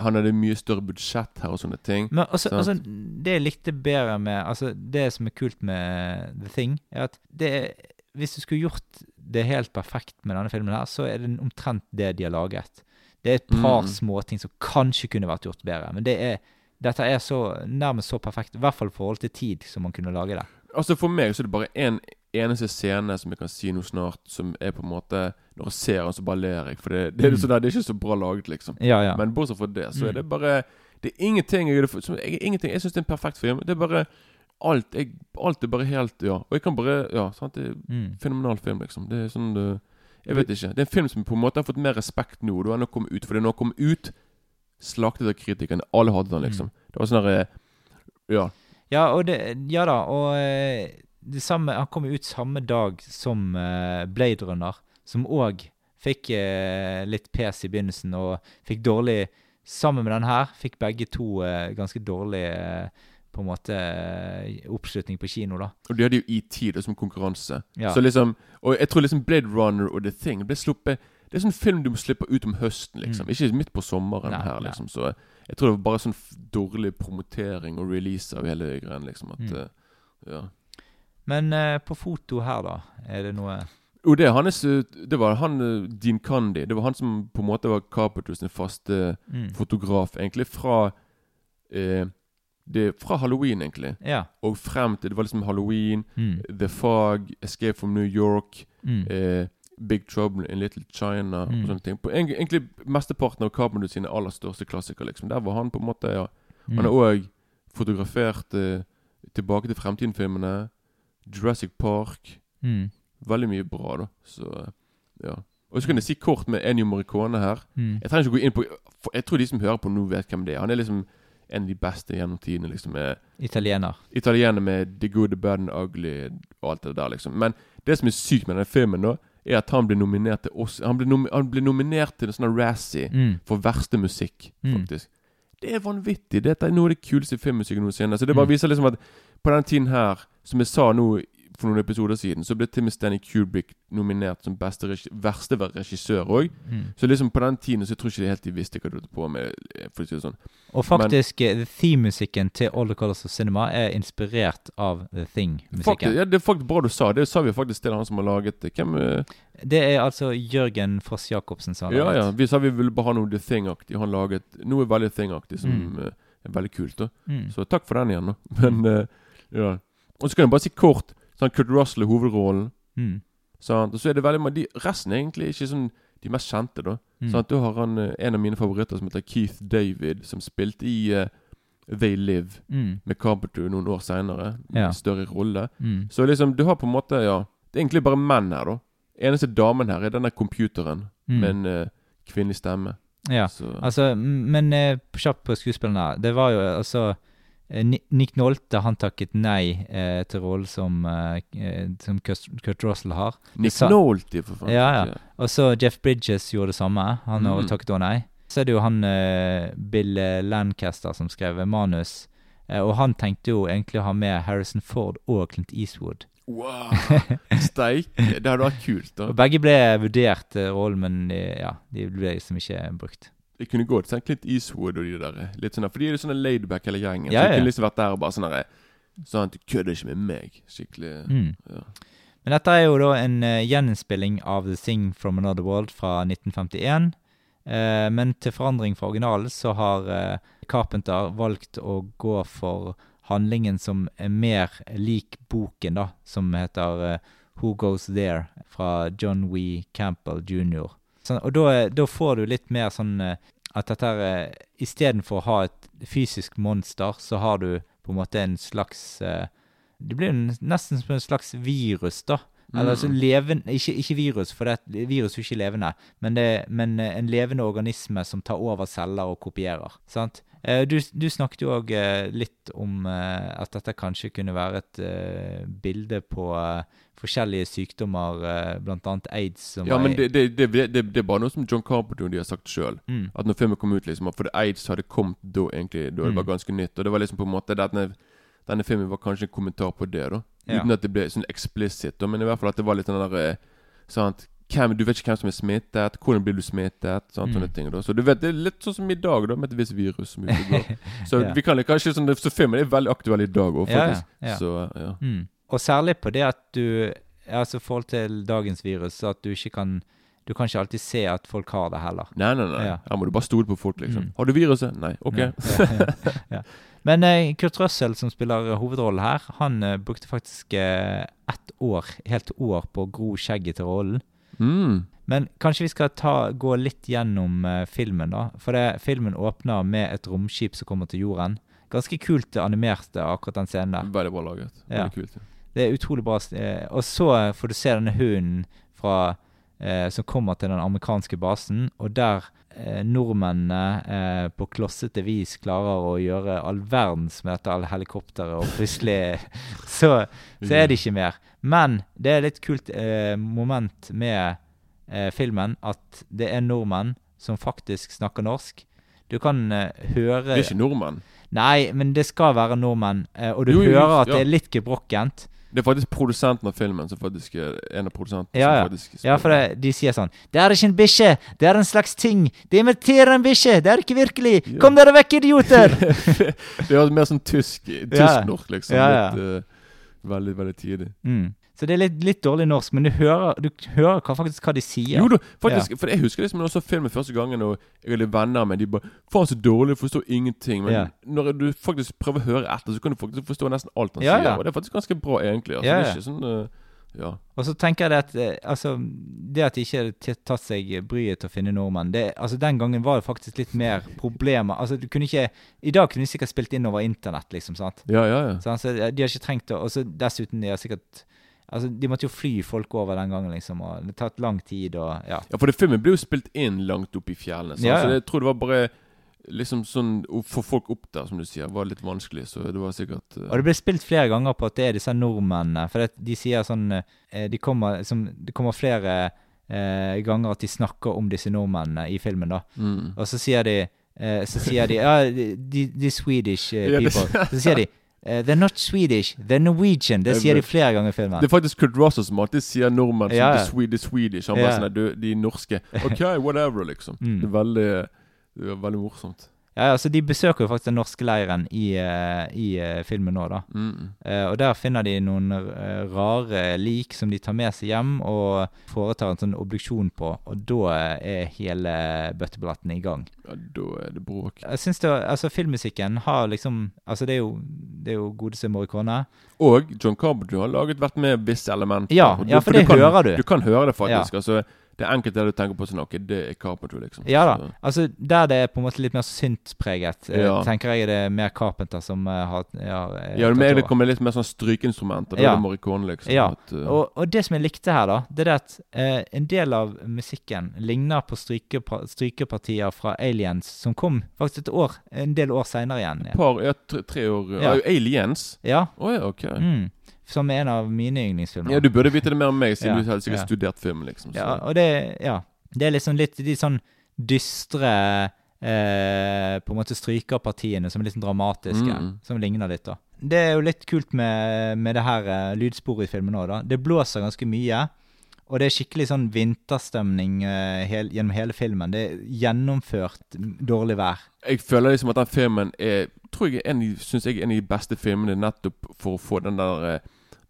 Han hadde mye større budsjett her og sånne ting. Men altså, altså, det jeg likte bedre med Altså, det som er kult med The Thing, er at det er Hvis du skulle gjort det helt perfekt med denne filmen her, så er det omtrent det de har laget. Det er et par Mm. småting som kanskje kunne vært gjort bedre, men det er dette er så nærmest så perfekt, i hvert fall i forhold til tid, som man kunne lage det. Altså For meg så er det bare én en, eneste scene som jeg kan si noe snart, som er på en måte Når jeg ser den, så bare ler jeg. For det, det, er, Mm. sånn der, det er ikke så bra laget, liksom. Ja, ja. Men bortsett fra det, så er Mm. det bare Det er ingenting Jeg, som, jeg, ingenting, jeg syns det er en perfekt film. Det er bare Alt, jeg, alt er bare helt Ja. Og jeg kan bare Ja, sant. Det er Mm. fenomenal film, liksom. Det er sånn det, Jeg vet ikke. Det er en film som på en måte har fått mer respekt nå. Da enn å komme ut. For når den kom ut, slaktet av kritikerne. Alle hadde den, liksom. Det var sånn derre Ja. Ja, og det, ja da, og eh, det samme, han kom ut samme dag som eh, Blade Runner, som òg fikk eh, litt pes i begynnelsen, og fikk dårlig Sammen med den her fikk begge to eh, ganske dårlig eh, på en måte eh, oppslutning på kino, da. Og de hadde jo ET da som konkurranse. Ja. Så liksom Og jeg tror liksom Blade Runner og The Thing ble sluppet Det er sånn film du må slippe ut om høsten, liksom. Mm. Ikke midt på sommeren Nei, her, nei. liksom. Så jeg tror det var bare sånn dårlig promotering og release av hele greia, liksom. At Mm. eh, Ja. Men uh, på foto her, da, er det noe Jo, det, er hans, det var han Dean Candy. Det var han som på en måte var Carpenters faste Mm. fotograf, egentlig, fra eh, det, Fra halloween, egentlig. Ja. Og frem til Det var liksom halloween, Mm. The Fog, Escape from New York, Mm. eh, Big Trouble in Little China Mm. og sånne ting. På, egentlig mesteparten av Carpenter sine aller største klassikere, liksom. Der var han på en måte, ja. Mm. Han har òg fotografert eh, Tilbake til fremtiden-filmene, Jurassic Park. Mm. Veldig mye bra, da. Så ja. Og så kan jeg si kort med Ennio Morricone her. Mm. Jeg trenger ikke gå inn på Jeg tror de som hører på nå, vet hvem det er. Han er liksom en av de beste gjennom tidene. liksom Italiener. Italiener med The Good, The Bad and Ugly og alt det der, liksom. Men det som er sykt med denne filmen, da, er at han ble nominert til oss Han ble, nomi han ble nominert til en sånn Razzie Mm. for verste musikk, Mm. faktisk. Det er vanvittig. Dette er noe av det kuleste filmmusikken noensinne. Så det bare Mm. viser liksom at på den tiden her, som jeg sa nå for noen episoder siden, så ble Timmy Stanley Kubrick nominert som beste regi verste regissør òg. Mm. Så liksom på den tiden så jeg tror ikke de helt de visste hva de holdt på med, for å si det sånn. Og faktisk, eh, theme-musikken til All the Colors of Cinema er inspirert av The Thing-musikken. ja, det er faktisk bra du sa. Det sa vi faktisk til han som har laget det. Hvem eh, Det er altså Jørgen Foss Jacobsen som har Ja, laget. ja. Vi sa vi ville bare ha noe The Thing-aktig. Han laget noe veldig Thing-aktig som Mm. eh, er veldig kult. da Mm. Så takk for den igjen, da. Men uh, ja. Og så kan jeg bare si kort sånn Kurt Russell i hovedrollen. Mm. Sant? Og så er det veldig mange de, Resten er egentlig ikke sånn de mest kjente, da. Mm. Sant? Du har han eh, en av mine favoritter som heter Keith David, som spilte i uh, They Live Mm. med Carpenter noen år seinere. Ja. Større rolle. Mm. Så liksom, du har på en måte Ja, det er egentlig bare menn her, da. Eneste damen her er denne computeren Mm. med en uh, kvinnelig stemme. Ja, Så- altså, men uh, kjapt på skuespillene. Det var jo altså Nick Nolte han takket nei eh, til rollen som, eh, eh, som Kurt Kurt Russell har. Nick Sa- Nolte, for faen. Ja, Ja. Og så Jeff Bridges gjorde det samme. Han Mm. takket også nei. Så er det jo han eh, Bill eh, Lancaster som skrev manus. Eh, og han tenkte jo egentlig å ha med Harrison Ford og Clint Eastwood. Wow! Steik. Det hadde vært kult, da. Og begge ble vurdert rollen, men ja, de ble liksom ikke brukt. Jeg kunne godt tenkt litt Eastwood og de der. Litt sånn der, For de er jo sånn laidback hele gjengen. Ja, så jeg kunne liksom vært der og bare sånn herre Sånn at du kødder ikke med meg. Skikkelig Mm. ja. Men dette er jo da en uh, gjeninnspilling av The Thing from Another World fra 1951. Uh, men til forandring fra originalen så har uh, Carpenter valgt å gå for handlingen som er mer lik boken, da, som heter uh, Who Goes There, fra John W. Campbell jr. Sånn, og da, da får du litt mer sånn eh, at dette her eh, Istedenfor å ha et fysisk monster, så har du på en måte en slags eh, Det blir en- nesten som en slags virus, da. Eller altså levende ikke, ikke virus, for det, virus er ikke levende, men, det, men en levende organisme som tar over celler og kopierer. sant? Eh, Du, du snakket jo òg litt om eh, at dette kanskje kunne være et eh, bilde på eh, forskjellige sykdommer, bl.a. aids. Som Ja, men det, det, det, det, er bare noe som John Carpenter de har sagt sjøl. Mm. At når filmen kom ut, liksom For aids hadde kommet da, egentlig. Da det Mm. var ganske nytt. Og det var liksom på en måte denne, denne filmen var kanskje en kommentar på det, da. Ja. Uten at det ble sånn eksplisitt, men i hvert fall at det var litt den der eh, sant? Hvem, du vet ikke hvem som er smittet, hvordan blir du smittet, sånne Mm. ting. da Så du vet, Det er litt sånn som i dag, da med et visst virus som går. Så Ja. vi kan kanskje sånn Så filmen er veldig aktuell i dag òg, faktisk. ja, ja. Så ja. Mm. Og særlig på det at du Altså forhold til dagens virus, at du ikke kan Du kan ikke alltid se at folk har det heller. Nei, nei, nei. Ja. Her må du bare stole på folk, liksom. Mm. Har du viruset? Nei. Ok. Ja. Men eh, Kurt Russell, som spiller hovedrollen her, han eh, brukte faktisk eh, ett år, helt år på å gro skjegget til rollen. Mm. Men kanskje vi skal ta, gå litt gjennom uh, filmen, da. For det, filmen åpner med et romskip som kommer til jorden. Ganske kult animert, akkurat den scenen der. Veldig bra laget. Ja. Kult. Ja. Det er utrolig bra. eh, Og så får du se denne hunden fra, eh, som kommer til den amerikanske basen, og der eh, nordmennene eh, på klossete vis klarer å gjøre all verdens med dette helikopteret, og plutselig så, så er det ikke mer. Men det er litt kult eh, moment med eh, filmen at det er nordmenn som faktisk snakker norsk. Du kan høre Det er ikke nordmenn. Nei, men det skal være nordmenn, og du jo, hører at ja. det er litt gebrokkent. Det er faktisk produsenten av filmen som faktisk er en av produsentene. Ja, som ja. faktisk ja for det, de sier sånn 'Det er ikke en bikkje, det er en slags ting. Det imiterer en bikkje, det er ikke virkelig. Kom dere vekk, idioter!' det er mer sånn tysk Ja. tysk-norsk, liksom. Ja, ja. Litt, uh, veldig, veldig tidlig. Mm. Så det er litt, litt dårlig norsk, men du hører, du hører hva, faktisk hva de sier. Jo da, faktisk. Ja. For jeg husker liksom når jeg så filmen første gangen, og jeg hadde venner med De bare 'Faen, så dårlig, forstår ingenting'. Men Ja. når du faktisk prøver å høre etter, så kan du faktisk forstå nesten alt han Ja, sier. Og det er faktisk ganske bra, egentlig. Altså, Ja, Det er ikke sånn Uh, Ja. Og så tenker jeg det at eh, altså, det at de ikke har tatt seg bryet til å finne nordmenn det, altså Den gangen var det faktisk litt mer problemer. Altså du kunne ikke I dag kunne de sikkert spilt inn over internett, liksom. sant? Ja, ja, ja. Så, altså, de har ikke trengt å Og dessuten, de har sikkert Altså, De måtte jo fly folk over den gangen, liksom. Og det tatt lang tid og Ja. Ja, for det filmen ble jo spilt inn langt oppe i fjellene. Så Ja, ja. Så jeg tror det var bare liksom sånn Å få folk opp der, som du sier, var litt vanskelig. Så det var sikkert uh... Og det ble spilt flere ganger på at det er disse nordmennene. For det, de sier sånn eh, de kommer, som, Det kommer flere eh, ganger at de snakker om disse nordmennene i filmen, da. Mm. Og så sier de eh, Så sier de Ja, de, de Swedish eh, people. Så sier de eh, They're not Swedish, they're Norwegian. Det sier de flere ganger i filmen. Det er faktisk Kurt Russell som alltid sier nordmenn som ja. the, the Swedish. Han bare sånn du, De norske. OK, whatever, liksom. Mm. Det er veldig Det er veldig morsomt. Ja, ja, så De besøker jo faktisk den norske leiren i, eh, i eh, filmen nå, da. Mm. Eh, og Der finner de noen eh, rare lik som de tar med seg hjem og foretar en sånn obduksjon på. Og da er hele bøtteballetten i gang. Ja, da er det bråk. Jeg synes det, altså Filmmusikken har liksom Altså Det er jo, det er jo godeste Morricone. Og John Carpenter har laget vært med visse elementer. Ja, Og ja, for du det kan, hører du. Du kan høre det faktisk. Altså Det er enkelte der du tenker på sånn Ok, det er Carpenter, liksom. Ja da. Så- Altså Der det er på en måte litt mer syntpreget, eh, Ja. tenker jeg det er mer Carpenter som uh, har ja, eh, Ja, det, mer, det kommer litt mer sånn strykeinstrumenter. Da Ja. er det Morricone, liksom. Ja, At, uh, og, og det som jeg likte her, da, det er det at uh, en del av musikken ligner på strykepa strykepartier fra Aliens, som kom faktisk et år, en del år seinere igjen. et par, ja, tre, tre år Ja. Aliens? Ja. Å ja, ok. Mm. Som en av mine yndlingsfilmer. Ja, Du burde vite det mer om meg, siden Ja, du har sikkert ja. studert film. liksom så. Ja, og det, ja, det er liksom litt de sånn dystre eh, På en måte strykerpartiene som er litt sånn dramatiske, Mm. som ligner litt, da. Det er jo litt kult med, med det her eh, lydsporet i filmen òg, da. Det blåser ganske mye. Og det er skikkelig sånn vinterstemning uh, hel, gjennom hele filmen. Det er gjennomført dårlig vær. Jeg føler liksom at den filmen er Tror jeg en, synes jeg er en av de beste filmene nettopp for å få den der eh,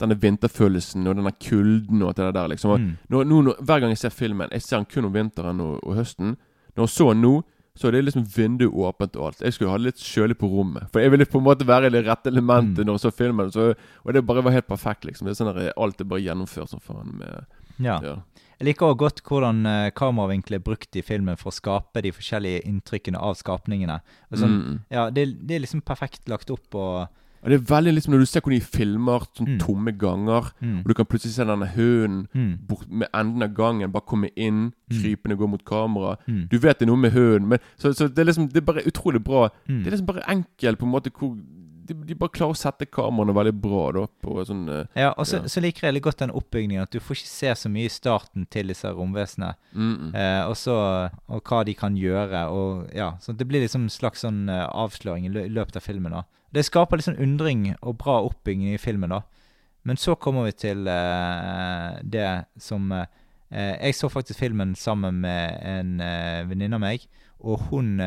denne vinterfølelsen og denne kulden og det der. liksom Mm. nå, nå, nå, Hver gang jeg ser filmen Jeg ser den kun om vinteren og, og høsten. Når jeg så den nå, så er det liksom vinduet åpent og alt. Jeg skulle ha det litt kjølig på rommet. For jeg ville på en måte være i det rette elementet Mm. når jeg så filmen. Så, og det bare var helt perfekt, liksom. Det er sånn der, Alt er bare gjennomført som faen. Med, Ja. ja. Jeg liker også godt hvordan uh, er brukt i filmen for å skape de forskjellige inntrykkene av skapningene. Sånn, Mm. ja, det, det er liksom perfekt lagt opp og Og det er veldig liksom Når du ser hvordan de filmer sånn Mm. tomme ganger, Mm. og du kan plutselig se denne hunden Mm. med enden av gangen bare komme inn, Mm. krypende gå mot kamera. Mm. Du vet det er noe med hunden, men så, så det er liksom Det er bare utrolig bra. Det er liksom bare enkelt på en måte hvor de, de bare klarer å sette kameraene veldig bra da på sånn eh, Ja, og så, Ja. så liker jeg veldig godt den oppbyggingen at du får ikke se så mye i starten til disse romvesenene. Mm, mm. Eh, og så Og hva de kan gjøre, og ja. Så det blir liksom en slags sånn eh, avsløring i løpet av filmen, da. Det skaper litt sånn undring og bra oppbygging i filmen, da. Men så kommer vi til eh, det som eh, eh, Jeg så faktisk filmen sammen med en venninne av meg, og hun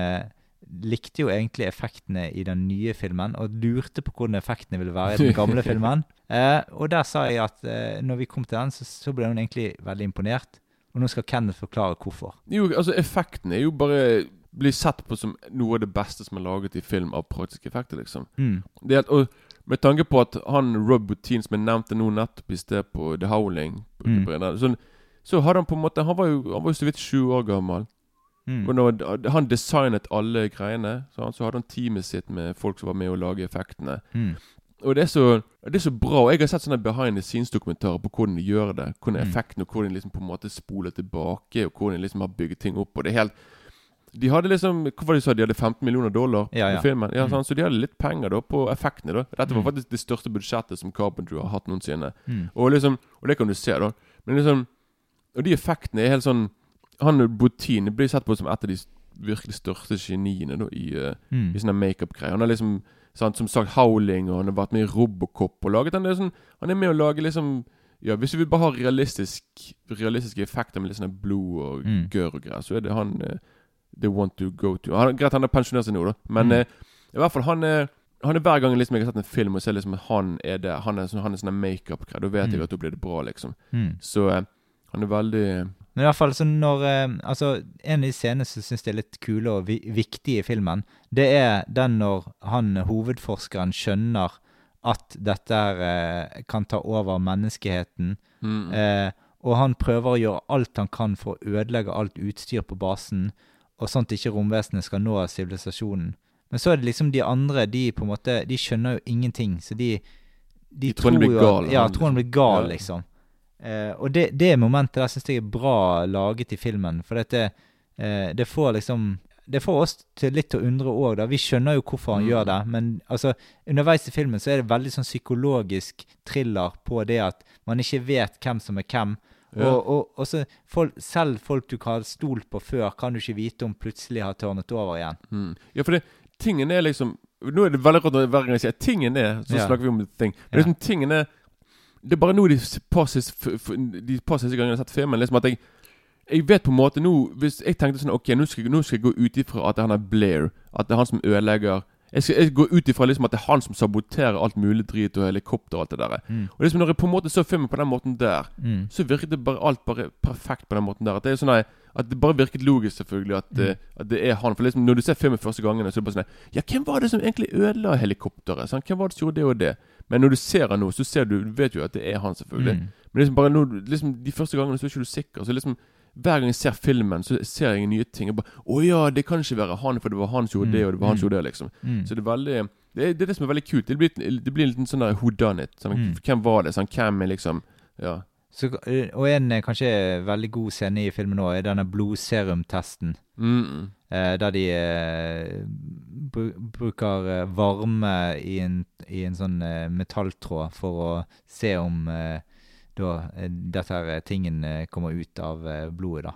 likte jo egentlig effektene i den nye filmen, og lurte på hvordan effektene ville være i den gamle filmen. Eh, og der sa jeg at eh, når vi kom til den, så, så ble hun egentlig veldig imponert. Og nå skal Kenneth forklare hvorfor. Jo, altså effekten er jo bare Blir sett på som noe av det beste som er laget i film av praktiske effekter, liksom. Mm. Det og med tanke på at han Rob Boutin, som jeg nevnte nå nettopp i sted på The Howling Mm. så, så hadde han på en måte Han var jo, han var jo så vidt sju år gammel. Mm. Når han designet alle greiene, så, så hadde han teamet sitt med folk som var med å lage effektene. Mm. Og det er, så, det er så bra. Og jeg har sett sånne behind the scenes-dokumentarer på hvordan de gjør det. Hvordan Mm. effekten og hvordan de liksom på en måte spoler tilbake, og hvordan de liksom har bygget ting opp. Og det er helt De hadde liksom Hvorfor de sa? De hadde 15 millioner dollar Ja, ja. i filmen. Ja, Mm. Så de hadde litt penger da på effektene. da Dette var Mm. faktisk det største budsjettet som Carpenter har hatt noensinne. Mm. Og liksom Og det kan du se, da. Men liksom Og de effektene er helt sånn Han Boutin blir sett på som et av de virkelig største geniene da i, eh, Mm. i sånne makeup-greier. Han har liksom sant, Som sagt Howling, og han har vært med i Robocop og laget han det er sånn Han er med å lage liksom Ja, Hvis du vil bare ha realistisk realistiske effekter med litt sånn blod og Mm. gørr og greier, så er det han uh, The one to go to. Han, greit, han har pensjonert seg nå, da, men Mm. uh, i hvert fall han er han er Hver gang liksom jeg har sett en film og ser liksom at han er det Han er, sånn- han er sånn makeup-greier, da vet Mm. jeg at da blir det bra, liksom. Mm. Så uh, han er veldig Men i hvert fall så når eh, Altså, en av de scenene som syns jeg er litt kule og vi viktige i filmen, det er den når han hovedforskeren skjønner at dette eh, kan ta over menneskeheten. Mm. Eh, og han prøver å gjøre alt han kan for å ødelegge alt utstyr på basen, og sånn at ikke romvesenet skal nå sivilisasjonen. Men så er det liksom de andre, de på en måte De skjønner jo ingenting, så de De, De tror han blir gal, Ja, tror han liksom. blir gal, liksom. Eh, og det, det momentet der syns jeg er bra laget i filmen, for dette eh, Det får liksom Det får oss til litt til å undre òg. Vi skjønner jo hvorfor han Mm. gjør det, men altså underveis i filmen så er det veldig sånn psykologisk thriller på det at man ikke vet hvem som er hvem. Ja. Og, og, og så folk, selv folk du har stolt på før, kan du ikke vite om plutselig har tørnet over igjen. mm. Ja, for det, tingen er liksom Nå er det veldig rart hver gang jeg sier tingen er, så Ja. snakker vi om ting. Men Ja. liksom tingen er Det er bare nå de par siste, de par siste gangene jeg har sett filmen, liksom at jeg jeg vet på en måte nå Hvis jeg tenkte sånn Ok, nå skal, nå skal jeg gå ut ifra at han er Blair. At det er han som ødelegger Jeg skal jeg går ut ifra liksom at det er han som saboterer alt mulig drit og helikopter og alt det der. Mm. Og liksom når jeg på en måte så filmen på den måten der, Mm. så virket det bare alt bare perfekt på den måten der. At det er sånn At det bare virket logisk, selvfølgelig, at, Mm. at det er han. For liksom når du ser filmen første gangen, så er det bare sånn Ja, hvem var det som egentlig ødela helikopteret? Sånn, Hvem var det som gjorde det og det? Men når du ser han nå, så ser du, du vet jo at det er han, selvfølgelig. Mm. Men liksom bare når, liksom, de første gangene så er ikke du sikker. Så liksom hver gang jeg ser filmen, så ser jeg nye ting. Og bare 'Å ja, det kan ikke være han, for det var han som gjorde Mm. det, og det var han som Mm. gjorde det', liksom. Mm. Så det er veldig det er, det er det som er veldig kult. Det blir, det blir en liten sånn der who done it. Sånn, Mm. Hvem var det? Sånn, hvem er liksom Ja. Så, eh, og en eh, kanskje veldig god scene i filmen nå er denne blodserumtesten. Mm -mm. Eh, der de eh, bru bruker eh, varme i en, i en sånn eh, metalltråd for å se om eh, da eh, dette her eh, tingen eh, kommer ut av eh, blodet, da.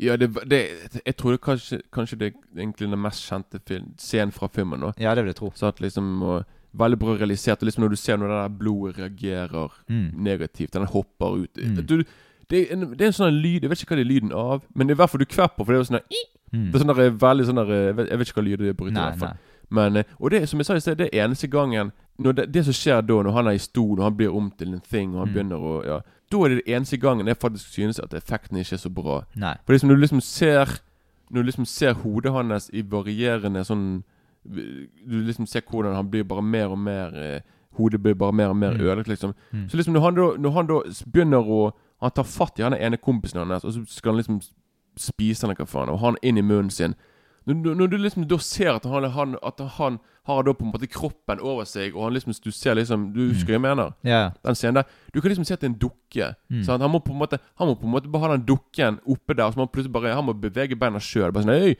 Ja, det, det, jeg tror det kanskje, kanskje det er egentlig den mest kjente film, scenen fra filmen. nå Ja, det vil jeg tro. Så at liksom og, Veldig bra realisert. Og liksom Når du ser når det der blodet reagerer Mm. negativt, den hopper ut Mm. du, det, er en, det er en sånn lyd Jeg vet ikke hva det er lyden av, men det er i hvert fall du kvepper, for det er jo sånn der, Mm. Det er sånn der, veldig sånn der Jeg vet, jeg vet ikke hva lyd det bryter, i hvert fall. Men, eh, og det som jeg sa i sted, det er eneste gangen det, det som skjer da, når han er i stol og han blir om til en thing, og han Mm. begynner å ja, Da er det det eneste gangen jeg faktisk synes at effekten ikke er så bra. Nei. For liksom når du liksom ser Når du liksom ser hodet hans i varierende sånn Du liksom ser hvordan han blir bare mer og mer eh, Hodet blir bare mer og mer Mm. ødelagt, liksom. Mm. Så liksom når han da, når han da begynner å Han tar fatt i han ene kompisen hans, og så skal han liksom spise eller hva faen, og han inn i munnen sin. Når, når- du liksom da ser at han, han, at han har da på en måte kroppen over seg, og han liksom Du ser liksom Du husker hva jeg mener? Ja. Den scenen der. Du kan liksom se at det er en dukke. Mm. Han må på en måte Han må på en måte bare ha den dukken oppe der, så må han plutselig bare Han må bevege beina sjøl. Bare sånn Øy!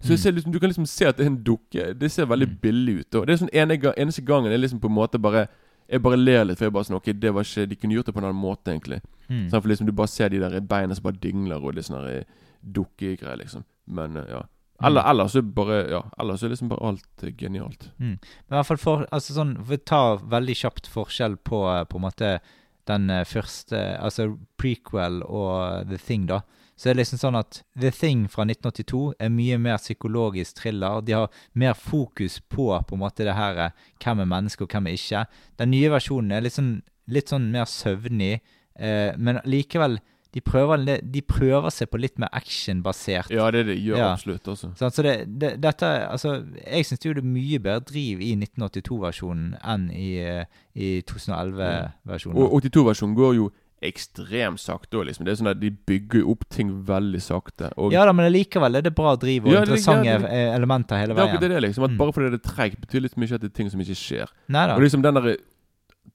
Så Mm. ser liksom, du kan liksom se at det er en dukke. Det ser veldig billig ut. Og det er sånn ene, eneste gangen jeg liksom på en måte bare Jeg bare ler litt, for jeg bare sånn Ok, det var ikke De kunne gjort det på en annen måte, egentlig. Mm. Sånn, for liksom du bare ser de der beina som bare dingler, og det sånn der dukkegreier, liksom. Men eh, ja. Eller, Mm. ellers er bare Ja, ellers er liksom bare alt eh, genialt. Mm. Men i hvert fall for, altså sånn, Vi tar veldig kjapt forskjell på eh, på en måte den første Altså prequel og The Thing, da. Så er det liksom sånn at The Thing fra 1982 er mye mer psykologisk thriller. De har mer fokus på på en måte det her hvem er menneske og hvem er ikke. Den nye versjonen er sånn, litt sånn mer søvnig, eh, men likevel de prøver, de prøver seg på litt mer actionbasert. Ja, det det gjør gjør absolutt, altså. Så, så det, det, dette altså, Jeg syns det er mye bedre driv i 1982-versjonen enn i, eh, i 2011-versjonen. Og 82-versjonen går jo ekstremt sakte liksom. Det er sånn at De bygger opp ting veldig sakte. Ja da, men likevel er det bra driv og Ja, interessante ja, det- eh, elementer hele veien. Ja, det, er det, liksom. At Mm. Bare fordi det er treigt, betyr litt mye at det er ting som ikke skjer. Neida. Og liksom den der,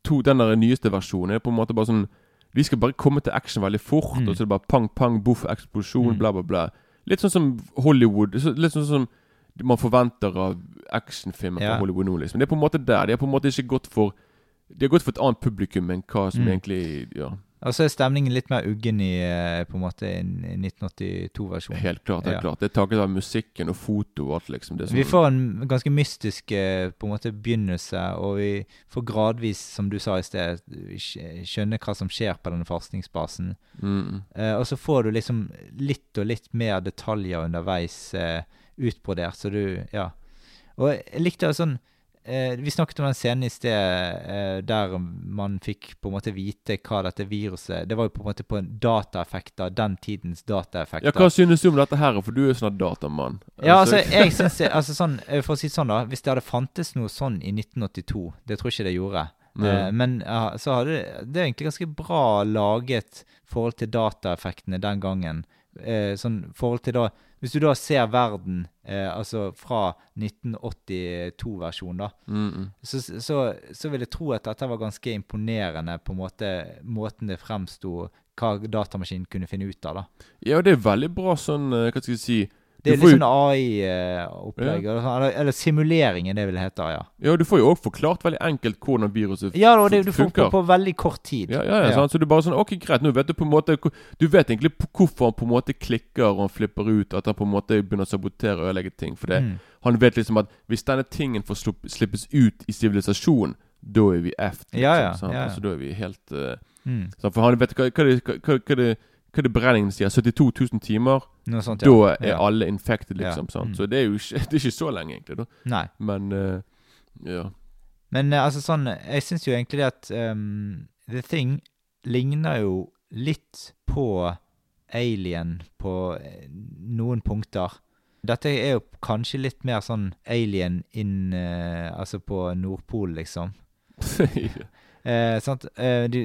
to, den der nyeste versjonen er på en måte bare sånn Vi skal bare komme til action veldig fort, Mm. og så er det bare pang, pang, boff, eksplosjon, Mm. bla, bla, bla. Litt sånn som Hollywood. Litt sånn som man forventer av actionfilmer Ja. fra Hollywood nå, liksom. Det er på en måte der. De har på en måte ikke gått for De har gått for et annet publikum enn hva som Mm. egentlig Ja. Og så er stemningen litt mer uggen i eh, på en måte 1982-versjonen. Helt klart. helt Ja. klart Det er takket være musikken og foto og alt, liksom. Det er Vi sånn- får en ganske mystisk eh, på en måte begynnelse, og vi får gradvis, som du sa i sted, skj- skjønne hva som skjer på denne forskningsbasen. Mm. Eh, og så får du liksom litt og litt mer detaljer underveis eh, utbrodert, så du Ja. Og jeg likte det sånn eh, Vi snakket om den scenen i sted eh, der man fikk på en måte vite hva dette viruset Det var jo på en måte på en dataeffekter, den tidens dataeffekter. Ja, Hva synes du om dette her? For du er jo sånn datamann. Ja, altså, jeg synes altså sånn, eh, For å si det sånn, da. Hvis det hadde fantes noe sånn i 1982 Det tror jeg ikke det gjorde. Eh, men ja, så hadde det er egentlig ganske bra laget forhold til dataeffektene den gangen. Eh, sånn forhold til da Hvis du da ser verden eh, altså fra 1982-versjonen, da, Mm, mm. så, så, så vil jeg tro at dette var ganske imponerende på en måte måten det fremsto hva datamaskinen kunne finne ut av. da. Ja, det er veldig bra sånn eh, Hva skal jeg si Det er litt sånn AI-opplegg. Eller, eller simuleringen, det vil hete. ja. Ja, du får jo òg forklart veldig enkelt hvordan viruset Ja, og det, du får på, på veldig kort tid. Ja, ja, ja, Sant? Så du bare sånn Ok, greit, nå vet du på en måte Du vet egentlig hvorfor han på en måte klikker og han flipper ut. At han på en måte begynner å sabotere og ødelegge ting. For det, Mm. han vet liksom at hvis denne tingen får slippes ut i sivilisasjon, da er vi effed. Liksom, Ja, ja, ja, ja. Altså, da er vi helt uh, Mm. sånn, For han vet hva, hva, det, hva, hva, hva, er det beregningen sier. 72 000 timer. Sånt, ja. Da er Ja. alle infected, Ja. liksom. Sant? Mm. Så det er jo ikke, det er ikke så lenge, egentlig. da Nei. Men uh, ja. Men uh, altså sånn Jeg syns jo egentlig det at um, The Thing ligner jo litt på Alien på eh, noen punkter. Dette er jo kanskje litt mer sånn Alien inn uh, Altså på Nordpolen, liksom. Eh? Eh, de,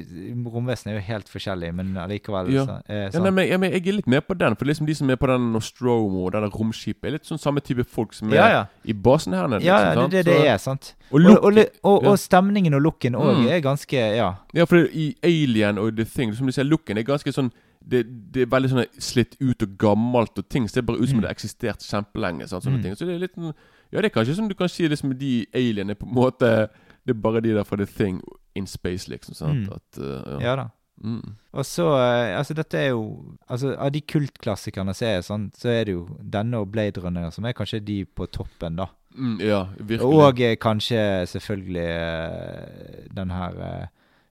romvesenene er jo helt forskjellige, men allikevel Ja. så, eh, ja sånn. nei, men, jeg, men jeg er litt med på den. For liksom de som er på den Nostromo og denne romskipet, er litt sånn samme type folk som er Ja, i basen her nede. Ja, liksom, ja, det er det det er, sant. Og, Og, og, og, stemningen og looken òg Mm. er ganske Ja. Ja, for det, i Alien og The Thing, som du ser, looken er ganske sånn det, det er veldig sånn slitt ut og gammelt, og ting ser bare ut som Mm. det har eksistert kjempelenge. Sånn, sånne Mm. ting Så det er litt sånn- Ja, det er kanskje som du kan si liksom de alienene på en måte Det er bare de der fra The Thing in space, liksom. Sant? Mm. At, uh, ja. Ja da. Mm. Og så eh, Altså, dette er jo Altså, av de kultklassikerne som er sånn, så er det jo denne og Blade Runner som er kanskje de på toppen, da. Mm, ja, virkelig. Og eh, kanskje selvfølgelig den her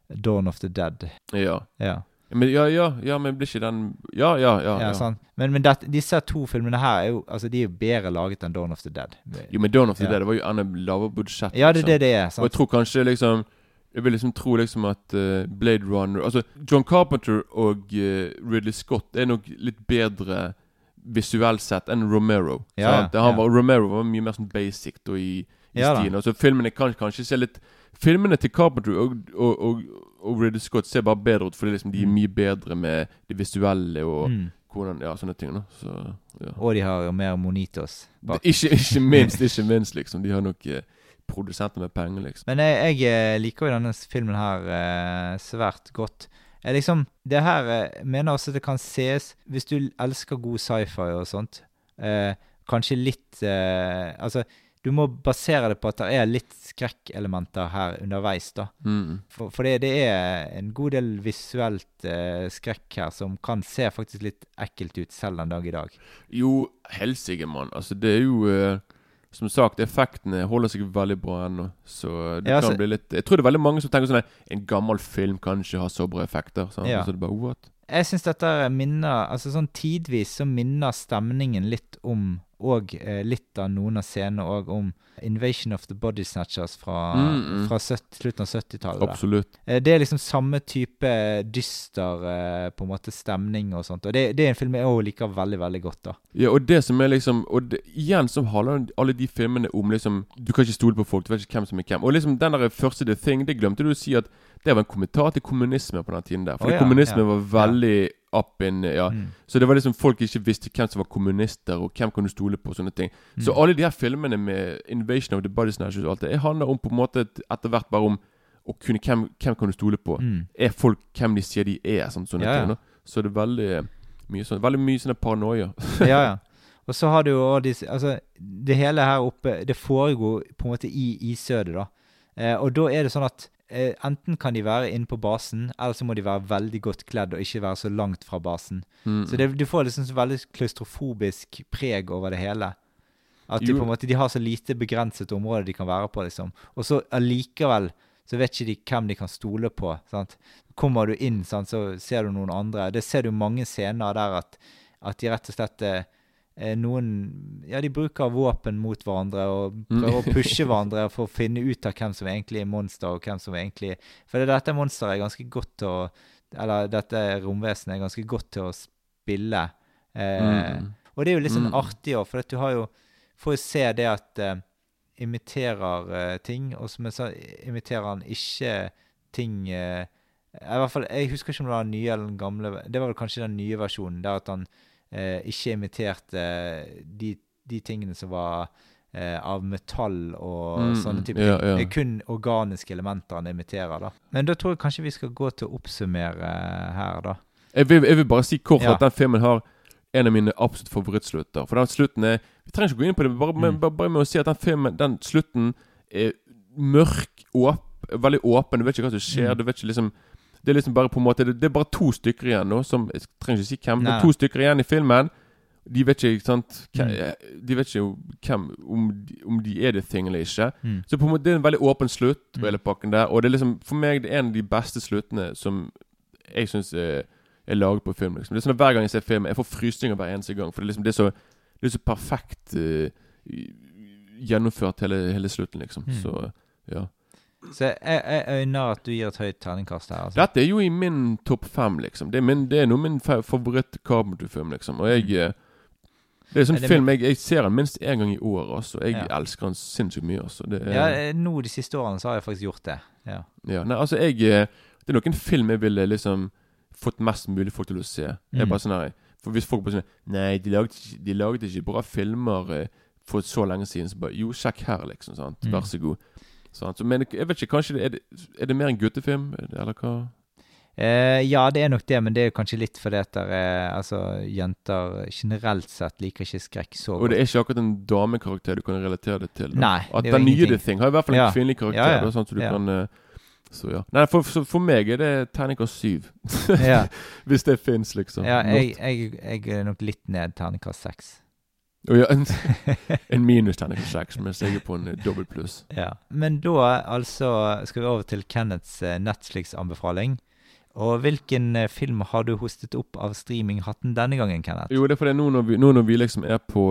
Dawn of the Dead. Ja. Ja. Men ja, ja, ja, men blir ikke den Ja, ja, ja. Ja, ja. Men, men det, disse to filmene her er jo Altså, de er jo bedre laget enn Dawn of the Dead. Jo, men Dawn of the. Dead det var jo enda lavere budsjett. Ja, det er liksom. det det er, sant. Og jeg tror kanskje liksom Jeg vil liksom tro liksom at eh, Blade Runner Altså, John Carpenter og eh, Ridley Scott er nok litt bedre visuelt sett enn Romero. Ja, ja. var, Romero var mye mer sånn basic da, i, i Ja stilen. Altså Filmene kan kanskje se litt Filmene til Carpenter og, og, og, og Ridley Scott ser bare bedre ut fordi liksom de er mye bedre med det visuelle og Mm. hvordan, ja, sånne ting. Så, ja. Og de har jo mer Monitos bak. Ikke, ikke minst, ikke minst, liksom. De har nok eh, produsenter med penger, liksom. Men jeg, jeg eh, liker jo denne filmen her eh, svært godt. Jeg liksom, det her eh, mener også at det kan ses Hvis du elsker god sci-fi og sånt, eh, kanskje litt eh, Altså, du må basere det på at det er litt skrekkelementer her underveis, da. Mm. For, for det, det er en god del visuelt eh, skrekk her som kan se faktisk litt ekkelt ut selv den dag i dag. Jo, helsike, mann. Altså, det er jo Som sagt, effektene holder seg veldig bra ennå. Så det Ja, kan altså- bli litt Jeg tror det er veldig mange som tenker sånn En gammel film kan ikke ha så bra effekter. Sant? Ja. Så er det bare what? Jeg syns dette minner Altså sånn tidvis så minner stemningen litt om Og eh, litt av noen av scenene òg om Invasion of the Body Snatchers fra, Mm, mm. fra 70, slutten av 70-tallet. Absolutt. Eh, Det er liksom samme type dyster eh, på en måte stemning og sånt. Og det, det er en film jeg òg liker veldig, veldig godt. da Ja, og det som er liksom Og det, igjen så handler alle de filmene om liksom Du kan ikke stole på folk, du vet ikke hvem som er hvem. Og liksom den der første The Thing, det glemte du å si at det var en kommentar til kommunisme på den tiden der. For oh, ja, kommunisme ja. var veldig up in Ja. Mm. Så det var liksom folk ikke visste hvem som var kommunister, og hvem kan du stole på, og sånne ting. Så Mm. alle de her filmene med Invasion of the Body Snatchers og alt det, det handler om på en måte etter hvert bare om å kunne hvem, hvem kan du stole på. Mm. Er folk hvem de sier de er? Sånn, sånne Ja, ting. Da. Så det er veldig mye sånn Veldig mye sånne paranoia. ja, ja. Og så har du jo Altså, det hele her oppe Det foregår på en måte i isødet, da. Eh, og da er det sånn at eh, enten kan de være inne på basen, eller så må de være veldig godt kledd og ikke være så langt fra basen. Mm. Så det, du får liksom så veldig klaustrofobisk preg over det hele. At de på en måte De har så lite begrenset område de kan være på, liksom. Og så allikevel så vet ikke de hvem de kan stole på. sant? Kommer du inn, sant, så ser du noen andre. Det ser du mange scener der at, at de rett og slett eh, Noen Ja, de bruker våpen mot hverandre og Mm. prøver å pushe hverandre for å finne ut av hvem som egentlig er monster, og hvem som egentlig For det, dette monsteret er ganske godt til å Eller dette romvesenet er ganske godt til å spille. Eh, Mm. Og det er jo litt sånn Mm. artig òg, for at du har jo Får jo se det at eh, imiterer eh, ting, og som jeg sa, imiterer han ikke ting eh, i hvert fall, Jeg husker ikke om det var den nye eller den gamle. Det var vel kanskje den nye versjonen, der at han eh, ikke imiterte eh, de, de tingene som var eh, av metall og Mm, sånne typer ja, ting. Det er kun organiske elementer han imiterer. da. Men da tror jeg kanskje vi skal gå til å oppsummere eh, her, da. Jeg vil, jeg vil bare si kort Ja. at den filmen har en av mine absolutt favorittslutter. For den slutten er Vi trenger ikke gå inn på det, bare, Mm. bare, bare med å si at den filmen Den slutten er mørk, åp, veldig åpen. Du vet ikke hva som skjer. Mm. Du vet ikke liksom Det er liksom bare på en måte Det, det er bare to stykker igjen nå, som Jeg trenger ikke si hvem, Nei. men to stykker igjen i filmen. De vet ikke, ikke sant hvem, Mm. De vet ikke hvem om om de er det thing eller ikke. Mm. Så på en måte det er en veldig åpen slutt på Mm. hele pakken der. Og det er liksom for meg det er en av de beste sluttene som jeg syns er, er laget på film. Liksom. Det er sånn at Hver gang jeg ser film, jeg får frysninger hver eneste gang. For det er liksom det er så, det er så perfekt uh, gjennomført, hele, hele slutten, liksom. Mm. Så ja. Så jeg, jeg øyner at du gir et høyt terningkast her. altså. Dette er jo i min topp fem, liksom. Det er, min, det er noe min fa- favoritt Carpenter-film, liksom. Og jeg eh, Det er sånn Er det- film jeg, jeg ser den minst én gang i året, altså. Jeg Ja. elsker den sinnssykt mye, altså. Det er, Ja, eh, nå de siste årene så har jeg faktisk gjort det. Ja. Ja, nei, altså jeg eh, Det er noen film jeg ville liksom fått mest mulig folk til å se. Jeg er Mm. bare sånn her For hvis folk bare sånn Nei, de laget, de laget ikke bra filmer for så lenge siden. Så bare Jo, sjekk her, liksom. sant Mm. Vær så god. Sant? Så, men jeg vet ikke, kanskje er, det, er det mer en guttefilm, eller hva? Eh, ja, det er nok det, men det er kanskje litt fordi at der er, altså, jenter generelt sett liker ikke skrekk så godt. Og det er ikke akkurat en damekarakter du kan relatere det til. da. Nei, At det er Den nye. The Thing har i hvert fall en Ja. kvinnelig karakter. Ja, ja. Da, sånn så du kan eh, Så ja. Nei, for, for meg er det terningkast syv. Hvis det fins, liksom. Ja, jeg, jeg, jeg er nok litt ned terningkast seks. En, en minus terningkast seks, mens jeg er på en eh, dobbel pluss. Ja. Men da altså skal vi over til Kenneths eh, Netflix-anbefaling. Og hvilken eh, film har du hostet opp av streaminghatten denne gangen, Kenneth? Jo, det er fordi nå når vi, nå når vi liksom er på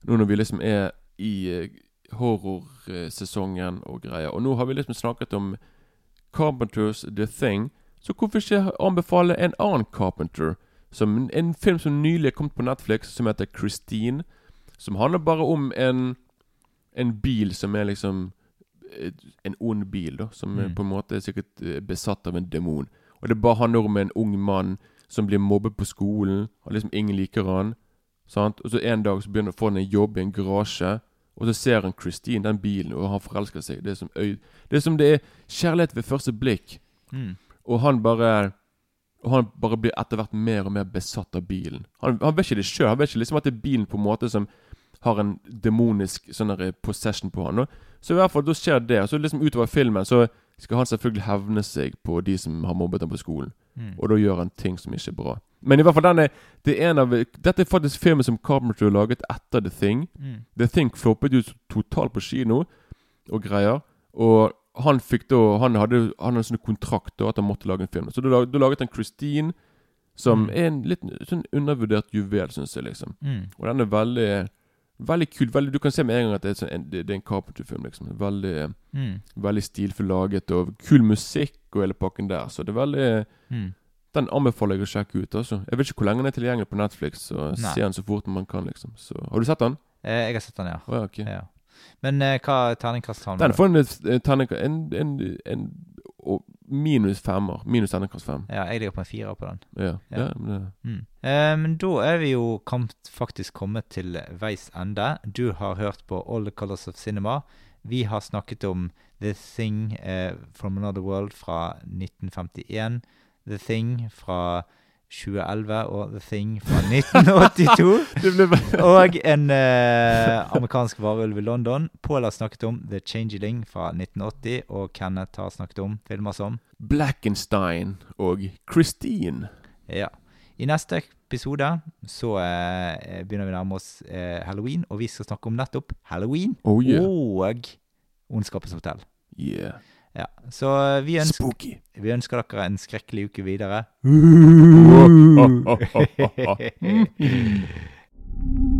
Nå når vi liksom er i horrorsesongen og greier, og nå har vi liksom snakket om Carpenters The Thing, så hvorfor ikke anbefale en annen Carpenter Som En film som nylig er kommet på Netflix, som heter Christine. Som handler bare om en En bil som er liksom eh, En ond bil, da. Som Mm. på en måte er sikkert eh, besatt av en demon. Og det bare handler om en ung mann som blir mobbet på skolen. Og liksom ingen liker han. Sant? Og så en dag så begynner får han en jobb i en garasje. Og så ser han Christine, den bilen, og han forelsker seg. Det er som, det er, som det er kjærlighet ved første blikk. Mm. Og han bare Og han bare blir etter hvert mer og mer besatt av bilen. Han, han vet ikke det sjøl. Han vet ikke liksom at det er bilen på en måte som har en demonisk sånn der possession på han. Så i hvert fall da skjer det. Så liksom utover filmen så skal han selvfølgelig hevne seg på de som har mobbet ham på skolen. Mm. Og da gjør han ting som ikke er bra. Men i hvert fall denne det er en av, Dette er faktisk filmen som Carpenter har laget etter The Thing. Mm. The Thing floppet jo totalt på kino og greier. Og han fikk da Han hadde, han hadde en sånn kontrakt da at han måtte lage en film. Så da, da laget han Christine, som Mm. er en litt sånn undervurdert juvel, syns jeg. liksom Mm. Og den er veldig Veldig kult. Veldig, du kan se med en gang at det er, sånn, en, det, er en Carpenter-film. liksom Veldig Mm. Veldig stilfull laget, og kul musikk og hele pakken der. Så det er veldig Mm. Den anbefaler jeg å sjekke ut. altså Jeg vet ikke hvor lenge den er tilgjengelig på Netflix. Så Nei. se den så fort man kan. liksom Så Har du sett den? Eh, jeg har sett den, ja. Oh, ja, okay. ja. Men eh, hva terningkast har Den får en, eh, en, en, en, og minus femmer. Minus terningkast fem. Ja, jeg ligger på en firer på den. Ja, ja. men det, Mm. Um, da er vi jo faktisk kommet til veis ende. Du har hørt på All the Colors of Cinema. Vi har snakket om The Thing uh, from Another World fra 1951. The Thing fra 2011 og The Thing fra 1982. Og en eh, amerikansk varulv i London. Paul har snakket om The Changeling fra 1980, og Kenneth har snakket om filmer som Blackenstein og Christine. Ja. I neste episode så eh, begynner vi å nærme oss eh, halloween, og vi skal snakke om nettopp halloween Oh, yeah. og Ondskapens hotell. Yeah. Ja, Så eh, vi ønsker, Spooky. vi ønsker dere en skrekkelig uke videre.